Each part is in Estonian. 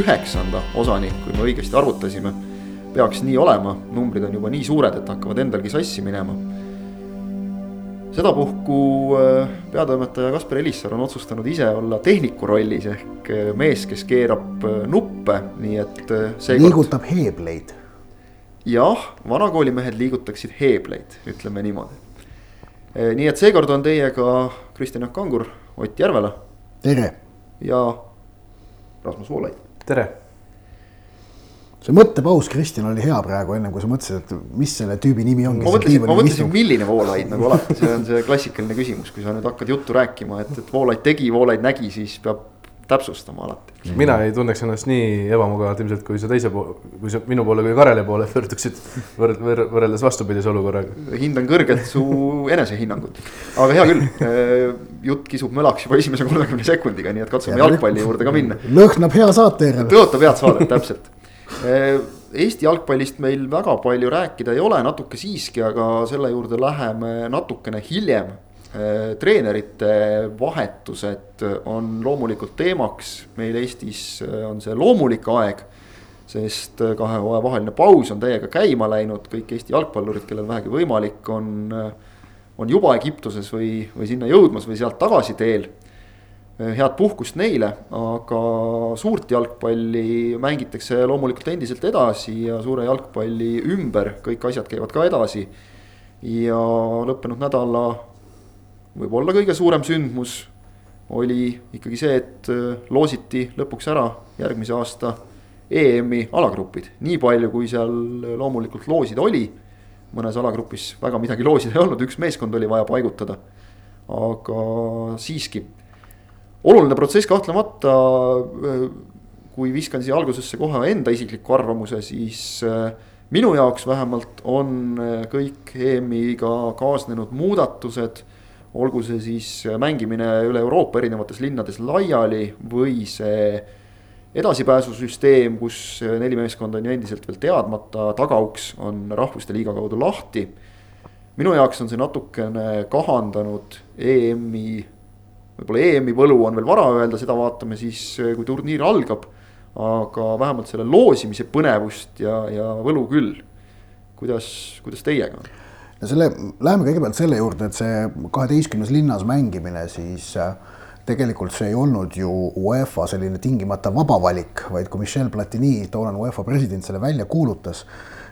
üheksanda osani, kui me õigesti arvutasime. peaks nii olema, numbrid on juba nii suured, et hakkavad endalgi sassi minema. sedapuhku äh, peatoimetaja Kaspar Elissaar on otsustanud ise olla tehniku rollis ehk äh, mees, kes keerab äh, nuppe, nii et seekord. liigutab heebleid jah, vanakoolimehed liigutaksid heebleid, ütleme niimoodi. nii et seekord on teiega Kristjan Jaak Kangur, Ott Järvela. tere. ja Rasmus Voolaid. Tere. see mõttepaus, Kristjan, oli hea praegu, ennem kui sa mõtlesid, et mis selle tüübi nimi on. ma mõtlesin, ma mõtlesin, milline Voolaid nagu alati, see on see klassikaline küsimus, kui sa nüüd hakkad juttu rääkima, et, et Voolaid tegi, Voolaid nägi, siis peab täpsustama alati. mina ei tunneks ennast nii ebamugavalt ilmselt, kui sa teise poole, kui sa minu poole kui Kareli poole pöörduksid võrd-, võr-, võrreldes vastupidise olukorraga. hindan kõrgelt su enesehinnangut, aga hea küll, jutt kisub mölaks juba esimese kolmekümne sekundiga, nii et katsume jalgpalli juurde ka minna. lõhnab hea saate järele. tõotab head saadet, täpselt. Eesti jalgpallist meil väga palju rääkida ei ole, natuke siiski, aga selle juurde läheme natukene hiljem treenerite vahetused on loomulikult teemaks, meil Eestis äh, on see loomulik aeg. sest äh, kahe hooaja vaheline paus on täiega käima läinud, kõik Eesti jalgpallurid, kellel vähegi võimalik, on, on juba Egiptuses või, või sinna jõudmas või sealt tagasi teel. head puhkust neile, aga suurt jalgpalli mängitakse loomulikult endiselt edasi ja suure jalgpalli ümber kõik asjad käivad ka edasi. ja lõppenud nädala võib-olla kõige suurem sündmus oli ikkagi see, et äh, loositi lõpuks ära järgmise aasta EM-i alagrupid, nii palju, kui seal loomulikult loosida oli. mõnes alagrupis väga midagi loosida ei olnud, üks meeskond oli vaja paigutada. aga siiski, oluline protsess kahtlemata. Äh, kui viskan siia algusesse kohe enda isikliku arvamuse, siis äh, minu jaoks vähemalt on kõik EM-iga kaasnenud muudatused olgu see siis mängimine üle Euroopa erinevates linnades laiali või see edasipääsusüsteem, kus neli meeskonda on ju endiselt veel teadmata, tagauks on rahvuste liiga kaudu lahti. minu jaoks on see natukene kahandanud EM-i, võib-olla EM-i võlu on veel vara öelda, seda vaatame siis, kui turniir algab. aga vähemalt selle loosimise põnevust ja, ja võlu küll. kuidas, kuidas teiega on? Ja selle, läheme kõigepealt selle juurde, et see kaheteistkümnes linnas mängimine, siis äh, tegelikult see ei olnud ju UEFA selline tingimata vaba valik, vaid kui Michel Platini, toonane UEFA president, selle välja kuulutas,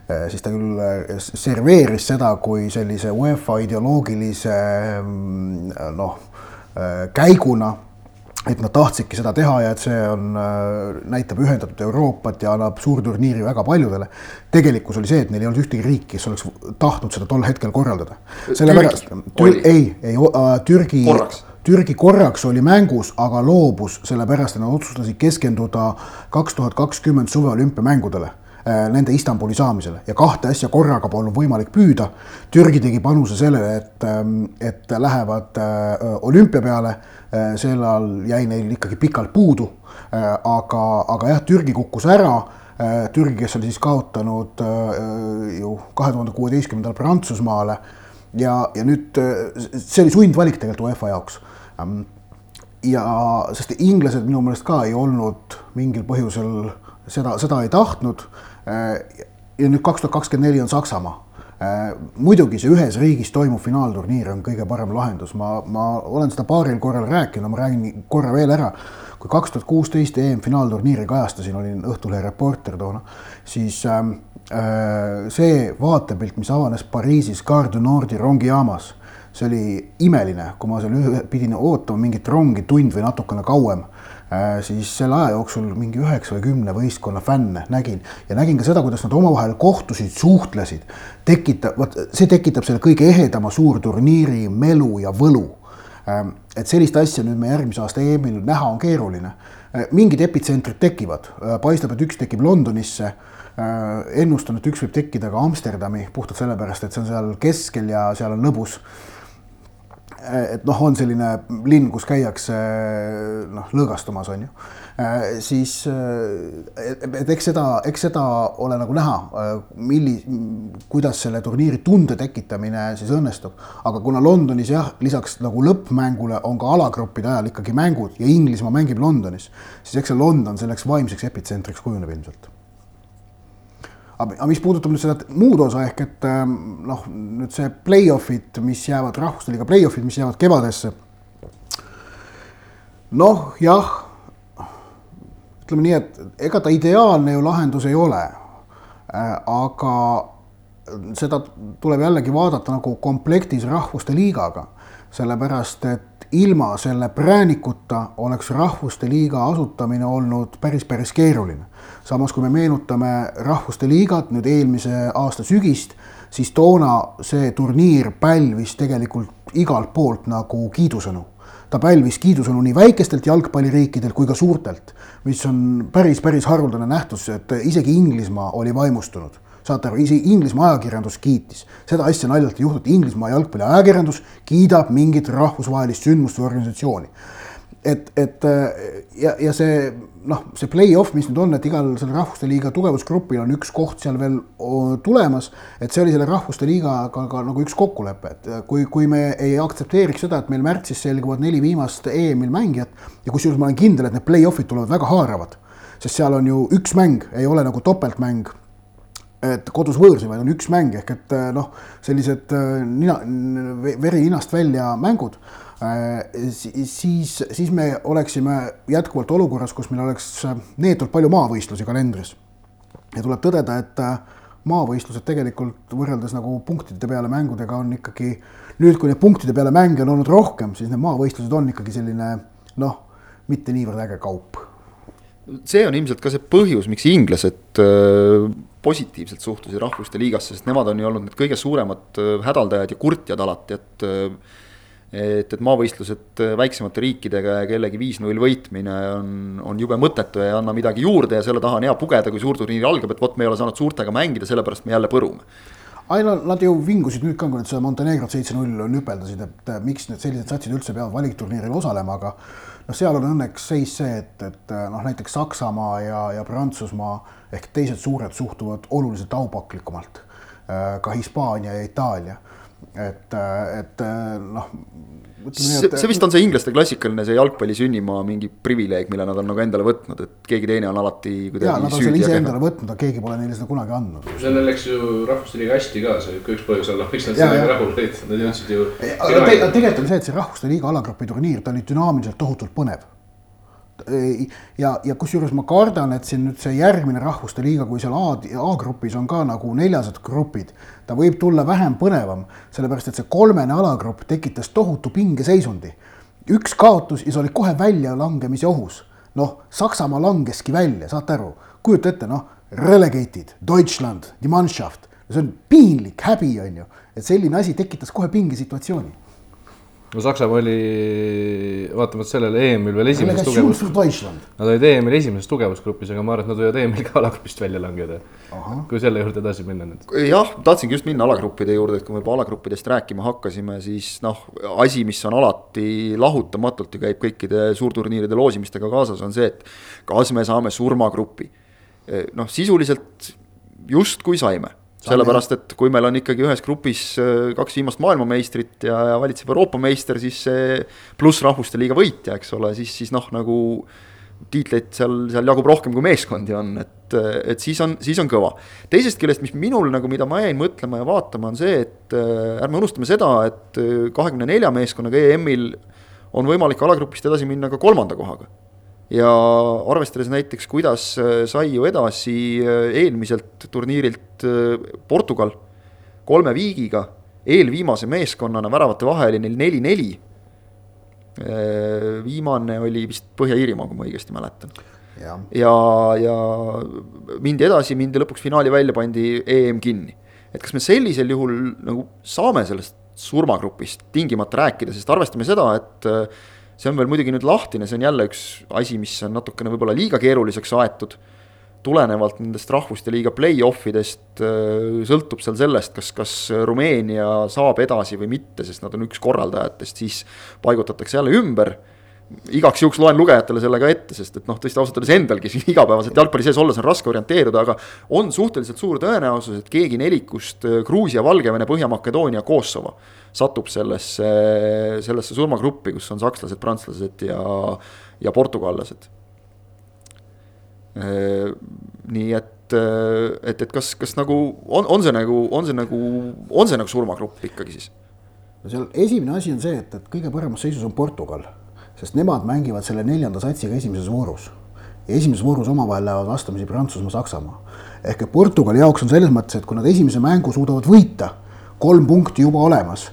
äh, siis ta küll äh, serveeris seda kui sellise UEFA ideoloogilise mm, noh, käiguna et nad tahtsidki seda teha ja et see on, äh, näitab ühendatud Euroopat ja annab suurturniiri väga paljudele. tegelikkus oli see, et neil ei olnud ühtegi riiki, kes oleks tahtnud seda tol hetkel korraldada. sellepärast, ei, ei äh, Türgi, Türgi korraks oli mängus, aga loobus sellepärast, et nad otsustasid keskenduda kaks tuhat kakskümmend suveolümpiamängudele nende Istanbuli saamisele ja kahte asja korraga polnud võimalik püüda. Türgi tegi panuse sellele, et, ähm, et lähevad äh, olümpia peale. Äh, sel ajal jäi neil ikkagi pikalt puudu. aga, aga jah, Türgi kukkus ära. Türgi, kes oli siis kaotanud ju kahe tuhande kuueteistkümnendal Prantsusmaale ja, ja nüüd see oli sundvalik tegelikult UEFA jaoks ähm, ja sest inglased minu meelest ka ei olnud mingil põhjusel seda, seda ei tahtnud Äh, ja nüüd kaks tuhat kakskümmend neli on Saksamaa. Äh, muidugi see ühes riigis toimuv finaalturniir on kõige parem lahendus, ma, ma olen seda paaril korral rääkinud, ma räägin korra veel ära. kui kaks tuhat kuusteist EM-finaalturniiri kajastasin, olin Õhtulehe reporter toona, siis ähm, äh, see vaatepilt, mis avanes Pariisis Gare du Nordi rongijaamas, see oli imeline, kui ma seal pidin ootama mingit rongi tund või natukene kauem Äh, siis selle aja jooksul mingi üheksa või kümne võistkonna fänne nägin ja nägin ka seda, kuidas nad omavahel kohtusid, suhtlesid. tekitab, vot see tekitab selle kõige ehedama suurturniiri melu ja võlu. Ähm, et sellist asja nüüd me järgmise aasta EM-il näha on keeruline. Äh, mingid epitsentrid tekivad, äh, paistab, et üks tekib Londonisse ennustan, et üks võib tekkida ka Amsterdami puhtalt sellepärast, et see on seal keskel ja seal on lõbus et noh, on selline linn, kus käiakse noh, lõõgastumas, on ju, siis et eks seda, eks seda ole nagu näha, milli-, kuidas selle turniiri tunde tekitamine siis õnnestub. aga kuna Londonis jah, lisaks nagu lõppmängule on ka alagruppide ajal ikkagi mängud ja Inglismaa mängib Londonis, siis eks see London selleks vaimseks epitsentriks kujuneb ilmselt aga mis puudutab nüüd seda muud osa ehk et ähm, noh, nüüd see play-off'id, mis jäävad rahvuste liiga play-off'id, mis jäävad kevadesse. noh, jah, ütleme nii, et ega ta ideaalne ju lahendus ei ole. Äh, aga seda tuleb jällegi vaadata nagu komplektis rahvuste liigaga, sellepärast et ilma selle praänikuta oleks Rahvuste Liiga asutamine olnud päris, päris keeruline. samas, kui me meenutame Rahvuste Liigat nüüd eelmise aasta sügist, siis toona see turniir pälvis tegelikult igalt poolt nagu kiidusõnu. ta pälvis kiidusõnu nii väikestelt jalgpalliriikidelt kui ka suurtelt, mis on päris, päris haruldane nähtus, et isegi Inglismaa oli vaimustunud saate aru, isegi Inglismaa ajakirjandus kiitis, seda asja naljalt ei juhtu, et Inglismaa jalgpalliajakirjandus kiidab mingit rahvusvahelist sündmust või organisatsiooni. et, et ja, ja see noh, see play-off, mis nüüd on, et igal selle Rahvuste Liiga tugevusgrupil on üks koht seal veel tulemas, et see oli selle Rahvuste Liigaga ka, ka nagu üks kokkulepe, et kui, kui me ei aktsepteeriks seda, et meil märtsis selguvad neli viimast EM-il mängijat ja kusjuures ma olen kindel, et need play-off'id tulevad väga haaravad, sest seal on ju üks mäng, ei ole nagu topeltmäng et kodus võõrsi, vaid on üks mäng ehk et äh, noh, sellised äh, nina, veri ninast välja mängud, äh, siis, siis me oleksime jätkuvalt olukorras, kus meil oleks neetult palju maavõistlusi kalendris. ja tuleb tõdeda, et maavõistlused tegelikult võrreldes nagu punktide peale mängudega on ikkagi nüüd, kui neid punktide peale mänge on olnud rohkem, siis need maavõistlused on ikkagi selline noh, mitte niivõrd äge kaup see on ilmselt ka see põhjus, miks inglased positiivselt suhtusid rahvuste liigasse, sest nemad on ju olnud need kõige suuremad äh, hädaldajad ja kurtjad alati, et äh, et, et maavõistlused väiksemate riikidega ja kellegi viis-null võitmine on, on jube mõttetu ja ei anna midagi juurde ja selle taha on hea pugeda, kui suurturniir algab, et vot me ei ole saanud suurtega mängida, sellepärast me jälle põrume. Ei no nad ju vingusid nüüd ka, kui nad seda Montenegrot seitse-null nüpeldasid, et miks need sellised satsid üldse peavad valikturniiril osalema, aga noh, seal on õnneks seis see, et, et noh, näiteks Saksamaa ja, ja Prantsusmaa ehk teised suured suhtuvad oluliselt aupaklikumalt. Äh, ka Hispaania ja Itaalia, et, et noh see, see vist on see inglaste klassikaline see jalgpalli sünnimaa mingi privileeg, mille nad on nagu endale võtnud, et keegi teine on alati kuidagi. jaa, nad on selle ise endale võtnud, aga keegi pole neile seda kunagi andnud. sellel läks ju Rahvuste Liiga hästi ka, see üks põhjus olla, miks nad sellega rahul olid, nad jõudsid ju. aga tegelikult on see, et see Rahvuste Liiga alagrupi turniir, ta oli dünaamiliselt tohutult põnev ja, ja kusjuures ma kardan, et siin nüüd see järgmine rahvuste liiga, kui seal A, A-grupis on ka nagu neljased grupid, ta võib tulla vähem põnevam, sellepärast et see kolmene alagrupp tekitas tohutu pingeseisundi. üks kaotus ja sa olid kohe väljalangemise ohus. noh, Saksamaa langeski välja, saate aru, kujuta ette, noh, relegated, Deutschland, die Mannschaft, see on piinlik, häbi on ju, et selline asi tekitas kohe pingesituatsiooni no Saksamaa oli vaatamata sellele EM-il veel esimeses tugevus. Nad olid EM-il esimeses tugevusgrupis, aga ma arvan, et nad võivad EM-il ka alagrupist välja langeda. kui selle juurde edasi minna nüüd. jah, tahtsingi just minna alagruppide juurde, et kui me juba alagruppidest rääkima hakkasime, siis noh, asi, mis on alati lahutamatult ja käib kõikide suurturniiride loosimistega kaasas, on see, et kas me saame surmagrupi. noh, sisuliselt justkui saime sellepärast, et kui meil on ikkagi ühes grupis äh, kaks viimast maailmameistrit ja, ja valitseb Euroopa meister, siis see pluss rahvuste liiga võitja, eks ole, siis, siis noh, nagu tiitleid seal, seal jagub rohkem kui meeskondi on, et, et siis on, siis on kõva. teisest küljest, mis minul nagu, mida ma jäin mõtlema ja vaatama, on see, et äh, ärme unustame seda, et äh, kahekümne nelja meeskonnaga EM-il on võimalik alagrupist edasi minna ka kolmanda kohaga ja arvestades näiteks, kuidas äh, sai ju edasi äh, eelmiselt turniirilt äh, Portugal kolme viigiga, eelviimase meeskonnana väravate vahe oli neil neli-neli. viimane oli vist Põhja-Iirimaa, kui ma õigesti mäletan. ja, ja, ja mindi edasi, mindi lõpuks finaali välja, pandi EM kinni. et kas me sellisel juhul nagu saame sellest surmagrupist tingimata rääkida, sest arvestame seda, et see on veel muidugi nüüd lahtine, see on jälle üks asi, mis on natukene võib-olla liiga keeruliseks aetud. tulenevalt nendest rahvuste liiga play-off idest sõltub seal sellest, kas, kas Rumeenia saab edasi või mitte, sest nad on üks korraldajatest, siis paigutatakse jälle ümber igaks juhuks loen lugejatele selle ka ette, sest et noh, tõesti ausalt öeldes endalgi siin igapäevaselt jalgpalli sees olles on raske orienteeruda, aga on suhteliselt suur tõenäosus, et keegi nelikust äh, Gruusia, Valgevene, Põhja-Makedoonia, Kosovo satub sellesse, sellesse surmagruppi, kus on sakslased, prantslased ja, ja portugallased. Nii et, et, et kas, kas nagu on, on see nagu, on see nagu, on see nagu surmagrupp ikkagi siis? no seal esimene asi on see, et, et kõige paremas seisus on Portugal sest nemad mängivad selle neljanda satsiga esimeses voorus. ja esimeses voorus omavahel lähevad vastamisi Prantsusmaa, Saksamaa. ehk et Portugali jaoks on selles mõttes, et kui nad esimese mängu suudavad võita, kolm punkti juba olemas,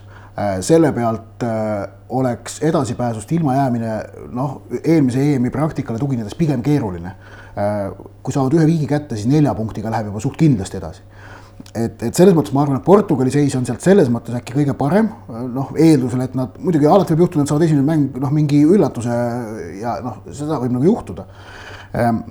selle pealt äh, oleks edasipääsust ilmajäämine noh, eelmise EM-i praktikale tuginedes pigem keeruline. Äh, kui saavad ühe viigi kätte, siis nelja punktiga läheb juba suht kindlasti edasi et, et selles mõttes ma arvan, et Portugali seis on sealt selles mõttes äkki kõige parem, noh, eeldusel, et nad muidugi alati võib juhtuda, et saavad esimene mäng noh, mingi üllatuse ja noh, seda võib nagu juhtuda ehm,.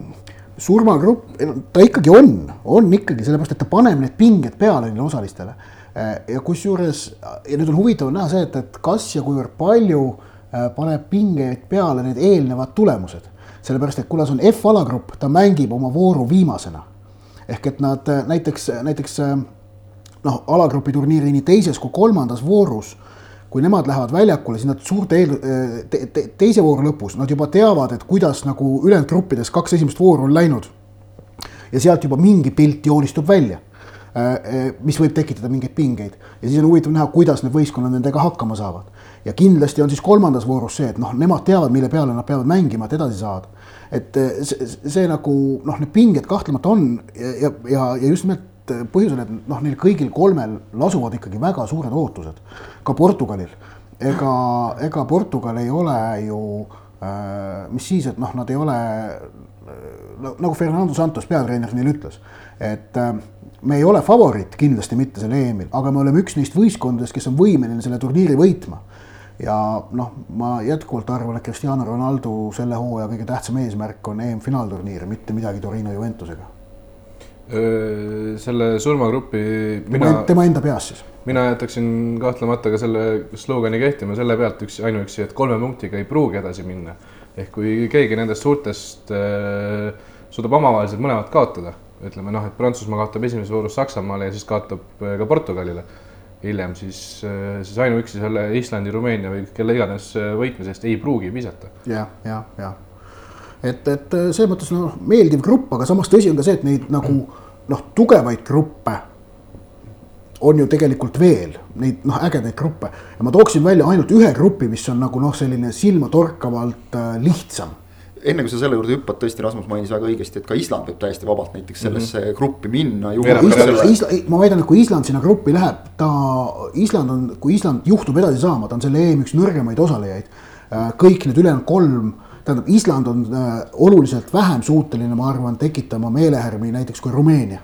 surmagrupp, ta ikkagi on, on ikkagi sellepärast, et ta paneb need pinged peale neile osalistele. Ehm, ja kusjuures ja nüüd on huvitav näha see, et, et kas ja kuivõrd palju ehm, paneb pingeid peale need eelnevad tulemused, sellepärast et kuna see on F-alagrupp, ta mängib oma vooru viimasena. Ehk et nad näiteks, näiteks noh, alagrupi turniiri nii teises kui kolmandas voorus kui nemad lähevad väljakule, siis nad suurte eel- te,, te, teise vooru lõpus, nad juba teavad, et kuidas nagu ülejäänud gruppides kaks esimest vooru on läinud. ja sealt juba mingi pilt joonistub välja, mis võib tekitada mingeid pingeid ja siis on huvitav näha, kuidas need võistkonnad nendega hakkama saavad. ja kindlasti on siis kolmandas voorus see, et noh, nemad teavad, mille peale nad peavad mängima, et edasi saada et eh, see, see nagu noh, need pinged kahtlemata on ja, ja, ja, ja just nimelt põhjusel, et noh, neil kõigil kolmel lasuvad ikkagi väga suured ootused, ka Portugalil. ega, ega Portugal ei ole ju äh,, mis siis, et noh, nad ei ole nagu Fernando Santos, peatreener, neile ütles, et äh, me ei ole favoriit kindlasti mitte sel EM-il, aga me oleme üks neist võistkondadest, kes on võimeline selle turniiri võitma ja noh, ma jätkuvalt arvan, et Cristiano Ronaldo selle hooaja kõige tähtsam eesmärk on EM-finaalturniir, mitte midagi Torino Juventusega. selle surmagrupi mina, tema enda peas siis? mina jätaksin kahtlemata ka selle slogani kehtima selle pealt üks, ainuüksi, et kolme punktiga ei pruugi edasi minna. ehk kui keegi nendest suurtest äh, suudab omavaheliselt mõlemad kaotada, ütleme noh, et Prantsusmaa kaotab esimeses voorus Saksamaale ja siis kaotab äh, ka Portugalile hiljem, siis, siis ainuüksi selle Islandi, Rumeenia või kelle iganes võitmisest ei pruugi visata ja,. jah, jah, jah. et, et selles mõttes noh, meeldiv grupp, aga samas tõsi on ka see, et neid nagu noh, tugevaid gruppe on ju tegelikult veel neid noh, ägedaid gruppe ja ma tooksin välja ainult ühe grupi, mis on nagu noh, selline silmatorkavalt äh, lihtsam enne kui sa selle juurde hüppad, tõesti Rasmus mainis väga õigesti, et ka Island võib täiesti vabalt näiteks mhm. sellesse mm -hmm. gruppi minna. ma väidan, et kui Island sinna gruppi läheb, ta, Island on, kui Island juhtub edasi saama, ta on selle EM üks nõrgemaid osalejaid. Äh, kõik need ülejäänud kolm, tähendab, Island on äh, oluliselt vähem suuteline, ma arvan, tekitama meelehärmi näiteks kui Rumeenia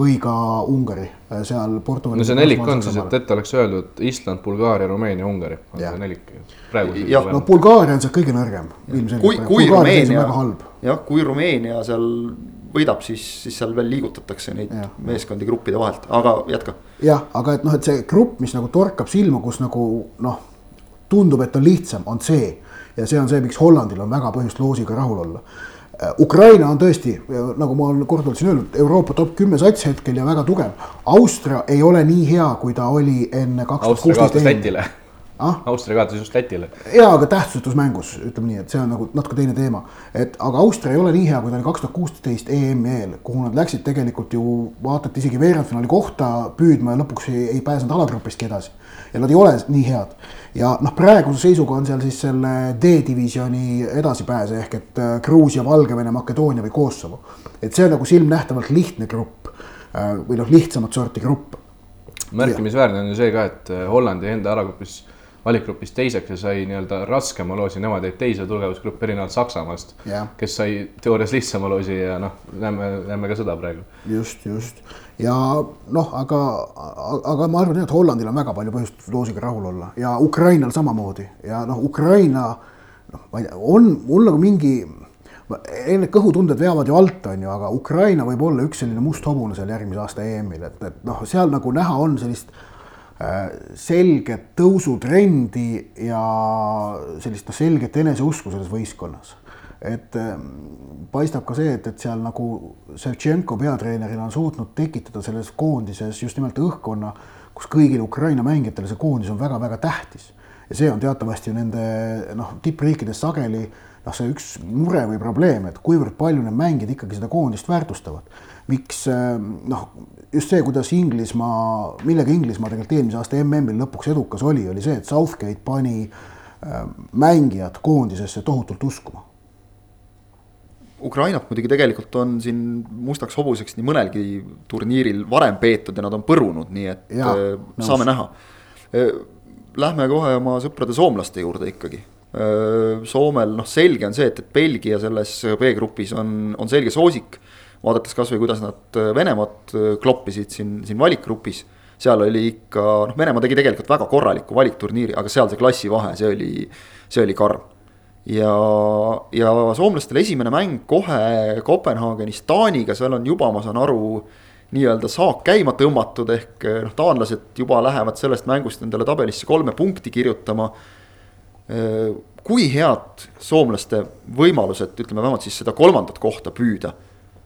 või ka Ungari äh, seal Portugali. no see nelik on siis, et ette oleks öeldud Island, Bulgaaria, Rumeenia, Ungari on see nelik praegu. jah, no Bulgaaria on sealt kõige nõrgem. kui, kui Rumeenia, jah, kui Rumeenia seal võidab, siis, siis seal veel liigutatakse neid ja. meeskondi gruppide vahelt, aga jätka. jah, aga et noh, et see grupp, mis nagu torkab silma, kus nagu noh, tundub, et on lihtsam, on see ja see on see, miks Hollandil on väga põhjust loosiga rahul olla Ukraina on tõesti, nagu ma olen korduvalt siin öelnud, Euroopa top kümme sats hetkel ja väga tugev. Austria ei ole nii hea, kui ta oli enne kaks tuhat kuusteist ah?. Austria kaotas just Lätile. ja, aga tähtsusetus mängus, ütleme nii, et see on nagu natuke teine teema. et aga Austria ei ole nii hea, kui ta oli kaks tuhat kuusteist EM-i eel, kuhu nad läksid tegelikult ju vaatati isegi veerandfinaali kohta püüdma ja lõpuks ei, ei pääsenud alagrupistki edasi. Ja nad ei ole nii head. ja noh, praeguse seisuga on seal siis selle D-divisjoni edasipääse ehk et äh, Gruusia, Valgevene, Makedoonia või Kosovo. et see on nagu silmnähtavalt lihtne grupp äh, või noh, lihtsamat sorti grupp märkimisväärne on ju see ka, et äh, Hollandi enda alagrupis valikgrupis teiseks ja sai nii-öelda raskema loosi, nemad jäid teise tugevusgruppi erinevalt Saksamaast yeah., kes sai teoorias lihtsama loosi ja noh, näeme, näeme ka seda praegu. just, just ja noh, aga, aga ma arvan, et Hollandil on väga palju põhjust loosiga rahul olla ja Ukrainal samamoodi ja noh, Ukraina noh, ma ei tea, on mul nagu mingi enne kõhutunded veavad ju alt, on ju, aga Ukraina võib olla üks selline must hobune seal järgmise aasta EM-il, et, et noh, seal nagu näha on sellist äh, selget tõusutrendi ja sellist noh, selget eneseusku selles võistkonnas et ähm, paistab ka see, et, et seal nagu Ševtšenko peatreenerina on suutnud tekitada selles koondises just nimelt õhkkonna, kus kõigile Ukraina mängijatele see koondis on väga-väga tähtis. ja see on teatavasti nende noh, tippriikides sageli noh, see üks mure või probleem, et kuivõrd palju need mängijad ikkagi seda koondist väärtustavad. miks ähm, noh, just see, kuidas Inglismaa, millega Inglismaa tegelikult eelmise aasta MM-il lõpuks edukas oli, oli see, et Southgate pani ähm, mängijad koondisesse tohutult uskuma Ukrainat muidugi tegelikult on siin mustaks hobuseks nii mõnelgi turniiril varem peetud ja nad on põrunud, nii et ja, äh, saame näha. Äh, lähme kohe oma sõprade soomlaste juurde ikkagi. Äh, Soomel noh, selge on see, et, et Belgia selles B-grupis on, on selge soosik. Vaadates kasvõi kuidas nad Venemaad kloppisid siin, siin valikgrupis. seal oli ikka, noh, Venemaa tegi tegelikult väga korraliku valikturniiri, aga seal see klassivahe, see oli, see oli karm ja, ja soomlastel esimene mäng kohe Kopenhaagenis Taaniga, seal on juba, ma saan aru, nii-öelda saak käima tõmmatud, ehk noh, taanlased juba lähevad sellest mängust endale tabelisse kolme punkti kirjutama. kui head soomlaste võimalused, ütleme vähemalt siis seda kolmandat kohta püüda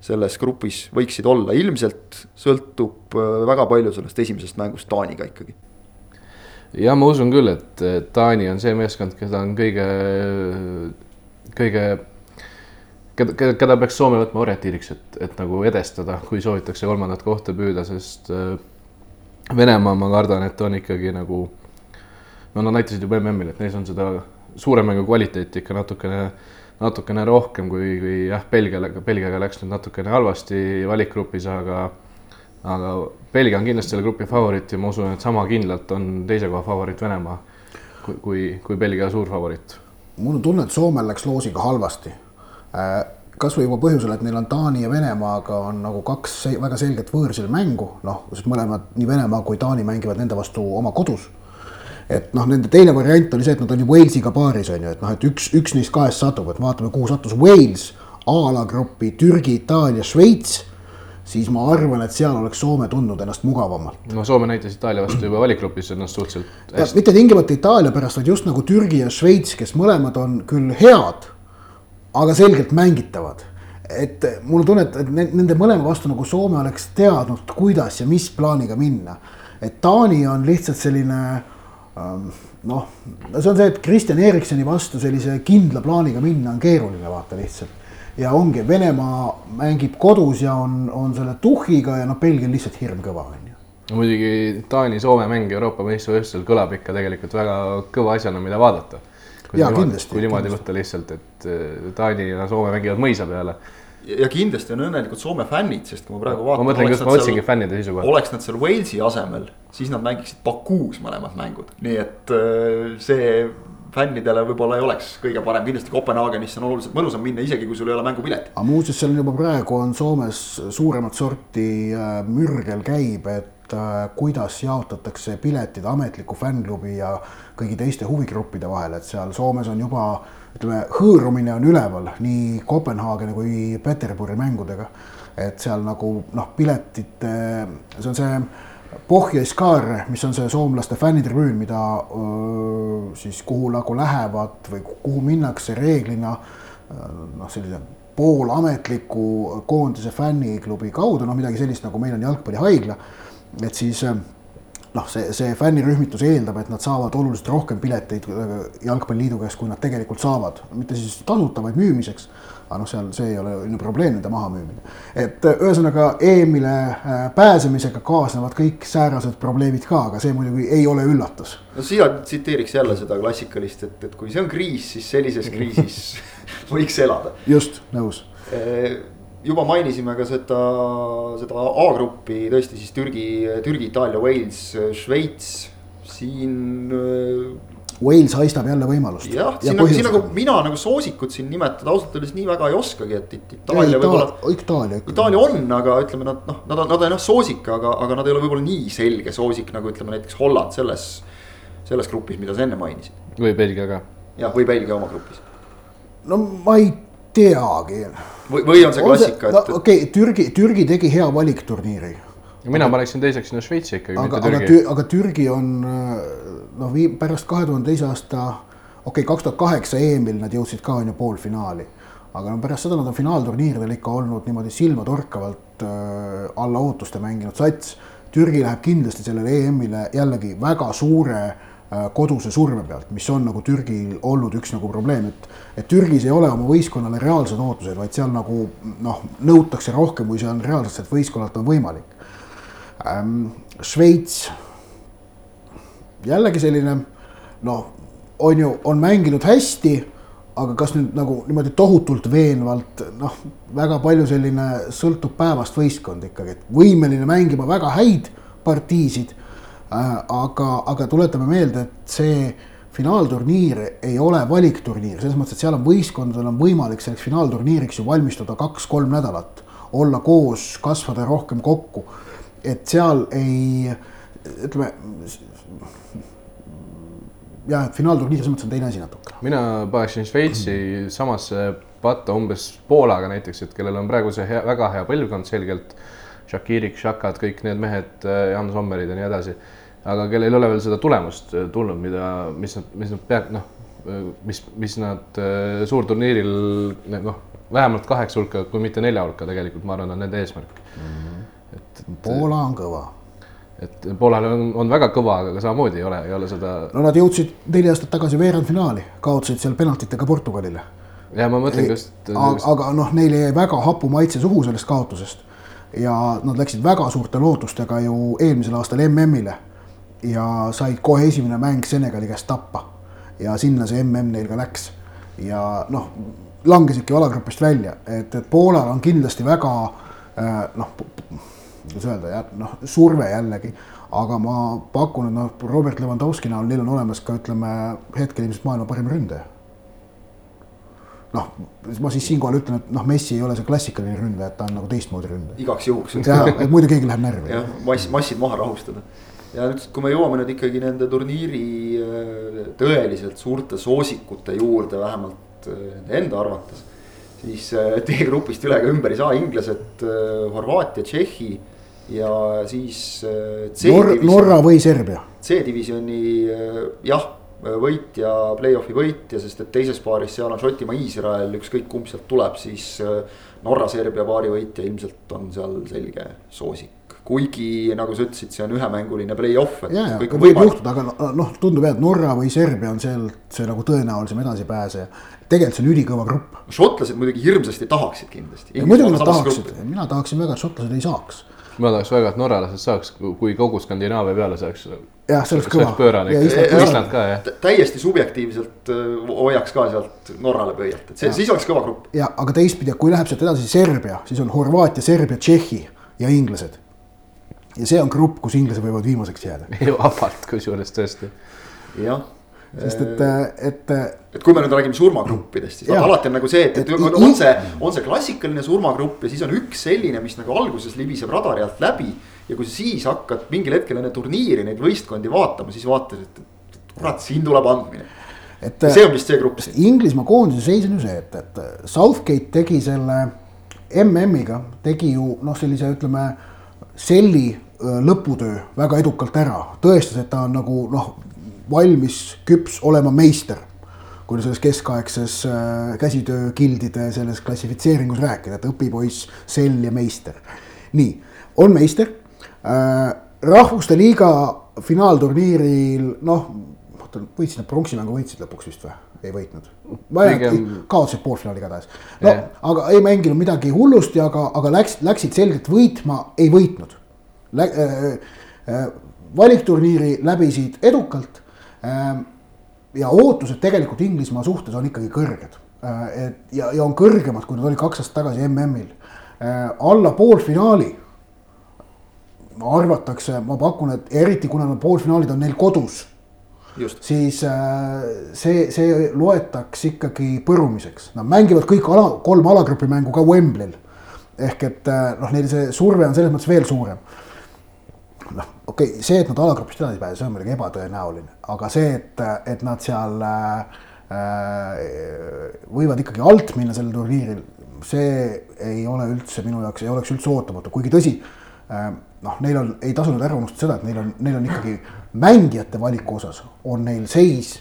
selles grupis võiksid olla, ilmselt sõltub väga palju sellest esimesest mängust Taaniga ikkagi. Ja ma usun küll, et Taani on see meeskond, keda on kõige, kõige, keda, keda peaks Soome võtma orientiiriks, et, et nagu edestada, kui soovitakse kolmandat kohta püüda, sest äh, Venemaa, ma kardan, et on ikkagi nagu, no nad näitasid juba MM-il, et neis on seda suure mängu kvaliteeti ikka natukene, natukene rohkem kui, kui jah, Belgiale, Belgiaga läks nüüd natukene halvasti valikgrupis, aga aga Belgia on kindlasti selle grupi favoriit ja ma usun, et sama kindlalt on teise koha favoriit Venemaa kui, kui, kui Belgia suur favoriit. mul on tunne, et Soomel läks loosiga halvasti. Äh, kasvõi juba põhjusel, et neil on Taani ja Venemaaga on nagu kaks väga selget võõrsil mängu, noh, sest mõlemad, nii Venemaa kui Taani mängivad nende vastu oma kodus et noh, nende teine variant oli see, et nad on ju Walesiga paaris on ju, et noh, et üks, üks neist kahest satub, et vaatame, kuhu sattus Wales, A-alagrupi Türgi, Itaalia, Šveits siis ma arvan, et seal oleks Soome tundnud ennast mugavamalt. no Soome näitas Itaalia vastu juba valikgrupis ennast suhteliselt hästi. mitte tingimata Itaalia pärast, vaid just nagu Türgi ja Šveits, kes mõlemad on küll head, aga selgelt mängitavad. et mul on tunne, et nende mõlema vastu nagu Soome oleks teadnud, kuidas ja mis plaaniga minna. et Taani on lihtsalt selline noh, see on see, et Kristjan Eriksoni vastu sellise kindla plaaniga minna on keeruline vaata lihtsalt ja ongi, Venemaa mängib kodus ja on, on selle tuhhiga ja noh, Belgia on lihtsalt hirmkõva, on ju. no muidugi Taani-Soome mäng Euroopa meistrivõistlusel kõlab ikka tegelikult väga kõva asjana, mida vaadata. kui ja, niimoodi, kui niimoodi võtta lihtsalt, et eh, Taani ja Soome mängivad mõisa peale ja kindlasti on õnnelikud Soome fännid, sest kui ma praegu vaatan. ma mõtlen, kas ma otsingi fännide seisukohalt. oleks nad seal Walesi asemel, siis nad mängiksid Bakuus mõlemad mängud, nii et eh, see fännidele võib-olla ei oleks kõige parem, kindlasti Kopenhaagenisse on oluliselt mõnusam minna, isegi kui sul ei ole mängupiletit. aga muuseas, seal on juba praegu on Soomes suuremat sorti äh, mürgel käib, et äh, kuidas jaotatakse piletid ametliku fännklubi ja kõigi teiste huvigruppide vahel, et seal Soomes on juba ütleme, hõõrumine on üleval nii Kopenhaageni kui Peterburi mängudega. et seal nagu noh, piletite, see on see Pohjaiskaar, mis on see soomlaste fännitribüün, mida öö, siis kuhu nagu lähevad või kuhu minnakse reeglina noh, sellise poolametliku koondise fänniklubi kaudu, noh midagi sellist, nagu meil on jalgpallihaigla. Et siis noh, see, see fännirühmitus eeldab, et nad saavad oluliselt rohkem pileteid jalgpalliliidu käest, kui nad tegelikult saavad, mitte siis tasuta, vaid müümiseks aga noh, seal see ei ole probleem nende mahamüümine. et äh, ühesõnaga EM-ile äh, pääsemisega kaasnevad kõik säärased probleemid ka, aga see muidugi ei ole üllatus. no siia tsiteeriks jälle seda klassikalist, et, et kui see on kriis, siis sellises kriisis võiks elada. just, nõus äh, juba mainisime ka seda, seda A-gruppi tõesti siis Türgi, Türgi, Itaalia, Wales, Šveits. siin Wales haistab jälle võimalust. jah, siin nagu, siin nagu mina nagu soosikut siin nimetada ausalt öeldes nii väga ei oskagi, et Itaalia võib-olla. Itaalia ikka. Itaalia on, aga ütleme, nad noh, nad on, nad on jah soosik, aga, aga nad ei ole võib-olla nii selge soosik nagu ütleme näiteks Holland selles, selles grupis, mida sa enne mainisid. või Belgia ka. jah, või Belgia oma grupis. no ma ei teagi. või, või on see klassika, et. okei okay,, Türgi, Türgi tegi hea valikturniiri. mina paneksin teiseks sinna Šveitsi ikkagi, mitte Türgi. aga Türgi on noh, vii-, pärast kahe tuhande teise aasta, okei okay,, kaks tuhat kaheksa EM-il nad jõudsid ka on ju poolfinaali. aga no pärast seda nad on finaalturniiridel ikka olnud niimoodi silmatorkavalt äh, alla ootuste mänginud sats. Türgi läheb kindlasti sellele EM-ile jällegi väga suure äh, koduse surve pealt, mis on nagu Türgil olnud üks nagu probleem, et et Türgis ei ole oma võistkonnale reaalsed ootused, vaid seal nagu noh, nõutakse rohkem, kui see on reaalselt võistkonnalt on võimalik ähm,. Šveits jällegi selline noh, on ju, on mänginud hästi, aga kas nüüd nagu niimoodi tohutult veenvalt, noh, väga palju selline sõltub päevast võistkond ikkagi, et võimeline mängima väga häid partiisid äh,. Aga, aga tuletame meelde, et see finaalturniir ei ole valikturniir, selles mõttes, et seal on võistkondadel on võimalik selleks finaalturniiriks ju valmistuda kaks-kolm nädalat, olla koos, kasvada rohkem kokku. et seal ei, ütleme jah, et finaalturniir selles mõttes on teine asi natuke. mina paneksin Šveitsi samasse patta umbes Poolaga näiteks, et kellel on praegu see hea, väga hea põlvkond selgelt. Shakirik, Shakad, kõik need mehed, Jan Sommerid ja nii edasi. Aga kellel ei ole veel seda tulemust tulnud, mida, mis nad, mis nad peab, noh, mis, mis nad äh, suurturniiril noh, vähemalt kaheksa hulka, kui mitte nelja hulka tegelikult, ma arvan, on nende eesmärk mm. -hmm. et, et. Poola on kõva et Poolal on, on väga kõva, aga samamoodi ei ole, ei ole seda. no nad jõudsid neli aastat tagasi veerandfinaali, kaotasid seal penaltitega Portugalile. ja ma mõtlengi just. aga, aga noh, neile jäi väga hapu maitse suhu sellest kaotusest. ja nad läksid väga suurte lootustega ju eelmisel aastal MM-ile. Ja said kohe esimene mäng Senegali käest tappa. ja sinna see MM neil ka läks. ja noh, langesidki alagrupist välja, et, et Poolal on kindlasti väga äh, noh kuidas öelda, noh, surve jällegi. aga ma pakun, et noh, Robert Lewandowski näol neil on olemas ka ütleme hetkel ilmselt maailma parim ründaja. noh, ma siis siinkohal ütlen, et noh, Messi ei ole see klassikaline ründaja, et ta on nagu teistmoodi ründaja. igaks juhuks. jah, et muidu keegi läheb närvi. jah, mass, massid maha rahustada ja nüüd, kui me jõuame nüüd ikkagi nende turniiri äh, tõeliselt suurte soosikute juurde, vähemalt äh, nende enda arvates. siis äh, teie grupist üle ega ümber ei saa, inglased, Horvaatia, Tšehhi ja siis äh, Nor. Norra või Serbia. C-divisjoni äh, jah, võitja, play-off'i võitja, sest et teises paaris seal on Šotimaa, Iisrael, ükskõik kumb sealt tuleb, siis äh, Norra-Serbia paari võitja ilmselt on seal selge soosik kuigi nagu sa ütlesid, see on ühemänguline play-off. ja, ja võib võimalik. juhtuda, aga noh, tundub jah, et Norra või Serbia on sealt see nagu tõenäolisem edasipääseja. tegelikult see on ülikõva grupp. šotlased muidugi hirmsasti tahaksid kindlasti. muidugi nad tahaksid, mina tahaksin väga, et šotlased ei saaks ma tahaks väga, et norralased saaks, kui kogu Skandinaavia peale saaks. jah, see oleks kõva. pöörane Island ka jah. täiesti subjektiivselt hoiaks ka sealt Norrale pöialt, et see, siis oleks kõva grupp. ja, aga teistpidi, kui läheb sealt edasi Serbia, siis on Horvaatia, Serbia, Tšehhi ja inglased. Ja see on grupp, kus inglased võivad viimaseks jääda. vabalt kusjuures tõesti. jah sest et, et. et kui me nüüd räägime surmagruppidest, siis ja. alati on nagu see, et, et on, on see, on see klassikaline surmagrupp ja siis on üks selline, mis nagu alguses libiseb radari alt läbi. ja kui sa siis hakkad mingil hetkel enne turniiri neid võistkondi vaatama, siis vaatad, et kurat, siin tuleb andmine. et see on vist see grupp. Inglismaa koondise seis on ju see, et, et Southgate tegi selle MM-iga, tegi ju noh, sellise ütleme selli lõputöö väga edukalt ära, tõestas, et ta on nagu noh, valmis, küps olema meister. kui selles keskaegses äh, käsitöökildide selles klassifitseeringus rääkida, et õpipoiss, sell ja meister. nii, on meister äh,. rahvuste liiga finaalturniiril, noh, võitsid nad pronksi mängu, võitsid lõpuks vist või? ei võitnud. kaotasid poolfinaali igatahes. no yeah. aga ei mänginud midagi hullusti, aga, aga läks, läksid selgelt võitma, ei võitnud. Äh, äh, valikturniiri läbisid edukalt Ehm, ja ootused tegelikult Inglismaa suhtes on ikkagi kõrged. Et ja, ja on kõrgemad, kui nad olid kaks aastat tagasi MM-il. Alla poolfinaali arvatakse, ma pakun, et eriti kuna need poolfinaalid on neil kodus. siis see, see loetakse ikkagi põrumiseks, nad mängivad kõik ala, kolm alagrupi mängu ka Wembley'l. ehk et noh, neil see surve on selles mõttes veel suurem noh, okei okay,, see, et nad alagrupist edasi pääsesid, see on muidugi ebatõenäoline, aga see, et, et nad seal äh, võivad ikkagi alt minna sellel turniiril, see ei ole üldse minu jaoks, ei oleks üldse ootamatu, kuigi tõsi, noh, neil on, ei tasunud ära unustada seda, et neil on, neil on ikkagi mängijate valiku osas on neil seis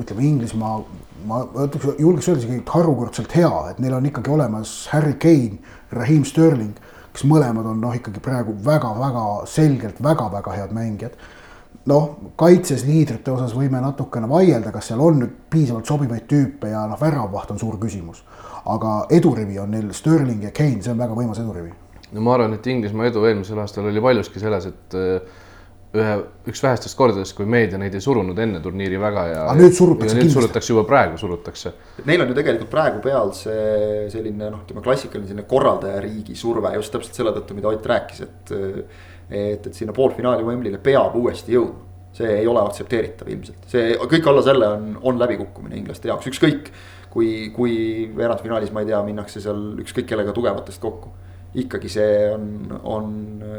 ütleme, Inglismaa, ma ütleks, julgeks öelda isegi harukordselt hea, et neil on ikkagi olemas Harry Kane, Raheem Sterling, kes mõlemad on noh, ikkagi praegu väga-väga selgelt väga-väga head mängijad. noh, kaitses liidrite osas võime natukene vaielda, kas seal on nüüd piisavalt sobivaid tüüpe ja noh, väravvaht on suur küsimus. aga edurivi on neil Sterling ja Kane, see on väga võimas edurivi. no ma arvan, et Inglismaa edu eelmisel aastal oli paljuski selles, et ühe, üks vähestest kordadest, kui meedia neid ei surunud enne turniiri väga ja. aga nüüd surutakse kindlasti. surutakse juba praegu, surutakse. Neil on ju tegelikult praegu peal see selline noh, ütleme klassikaline selline korraldajariigi surve just täpselt selle tõttu, mida Ott rääkis, et. et, et sinna poolfinaali Wembley'le peab uuesti jõudma. see ei ole aktsepteeritav ilmselt, see kõik alla selle on, on läbikukkumine inglaste jaoks, ükskõik. kui, kui veerandfinaalis, ma ei tea, minnakse seal ükskõik kellega tugevatest kokku ikkagi see on, on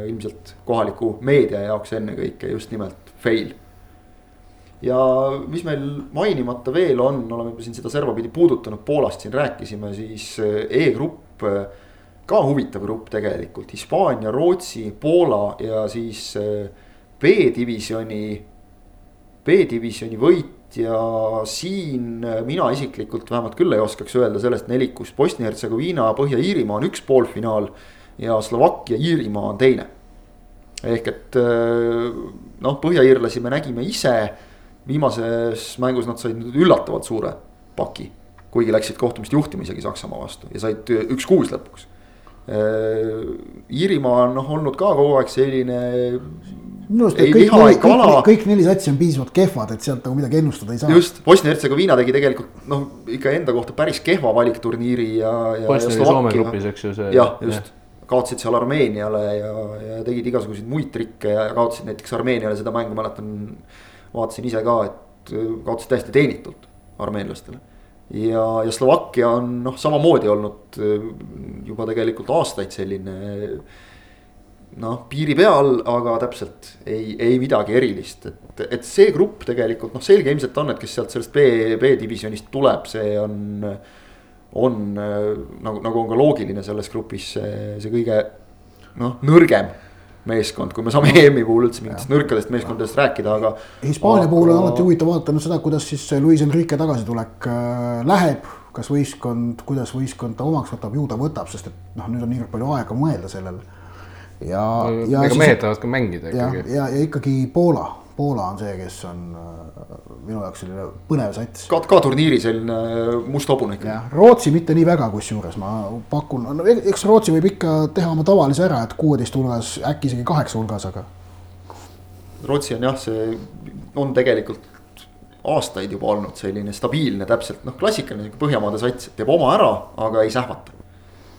ilmselt kohaliku meedia jaoks ennekõike just nimelt fail. ja mis meil mainimata veel on, oleme juba siin seda servapidi puudutanud, Poolast siin rääkisime, siis E-grupp. ka huvitav grupp tegelikult, Hispaania, Rootsi, Poola ja siis B-divisjoni, B-divisjoni võit ja siin mina isiklikult vähemalt küll ei oskaks öelda sellest nelikust, Bosnia-Hertsegoviina, Põhja-Iirimaa on üks poolfinaal ja Slovakkia, Iirimaa on teine. ehk et noh, põhja-iirlasi me nägime ise, viimases mängus nad said üllatavalt suure paki. kuigi läksid kohtumist juhtima isegi Saksamaa vastu ja said üks-kuus lõpuks. Iirimaa on noh olnud ka kogu aeg selline minu arust kõik, kõik, kõik, kõik neli satsi on piisavalt kehvad, et sealt nagu midagi ennustada ei saa. just, Bosnia-Hertsegoviina tegi tegelikult noh, ikka enda kohta päris kehva valikturniiri ja, ja. Bosnia oli Soome grupis, eks ju see. jah, just ja. kaotasid seal Armeeniale ja, ja tegid igasuguseid muid trikke ja kaotasid näiteks Armeeniale seda mängu, mäletan. vaatasin ise ka, et kaotasid täiesti teenitult armeenlastele. Ja, ja Slovakkia on noh, samamoodi olnud juba tegelikult aastaid selline noh, piiri peal, aga täpselt ei, ei midagi erilist, et, et see grupp tegelikult noh, selge ilmselt on, et kes sealt sellest B, B-divisjonist tuleb, see on. on nagu, nagu on ka loogiline selles grupis see, see kõige noh, nõrgem meeskond, kui me saame EM-i puhul üldse mingitest nõrkadest meeskondadest rääkida, aga. Hispaania puhul on alati huvitav vaadata no seda, kuidas siis Luis Enrique tagasitulek äh, läheb. kas võistkond, kuidas võistkond ta omaks võtab, ju ta võtab, sest et noh, nüüd on niivõrd palju aega mõelda sellele ja, ja. ega mehed tahavad ka mängida ikkagi. ja, ja, ja ikkagi Poola, Poola on see, kes on äh, minu jaoks selline põnev sats. ka, ka turniiri selline äh, must hobune ikka. Rootsi mitte nii väga, kusjuures ma pakun, no e-, eks Rootsi võib ikka teha oma tavalise ära, et kuueteist hulgas, äkki isegi kaheksa hulgas, aga. Rootsi on jah, see on tegelikult aastaid juba olnud selline stabiilne, täpselt noh, klassikaline Põhjamaade sats, teeb oma ära, aga ei sähvata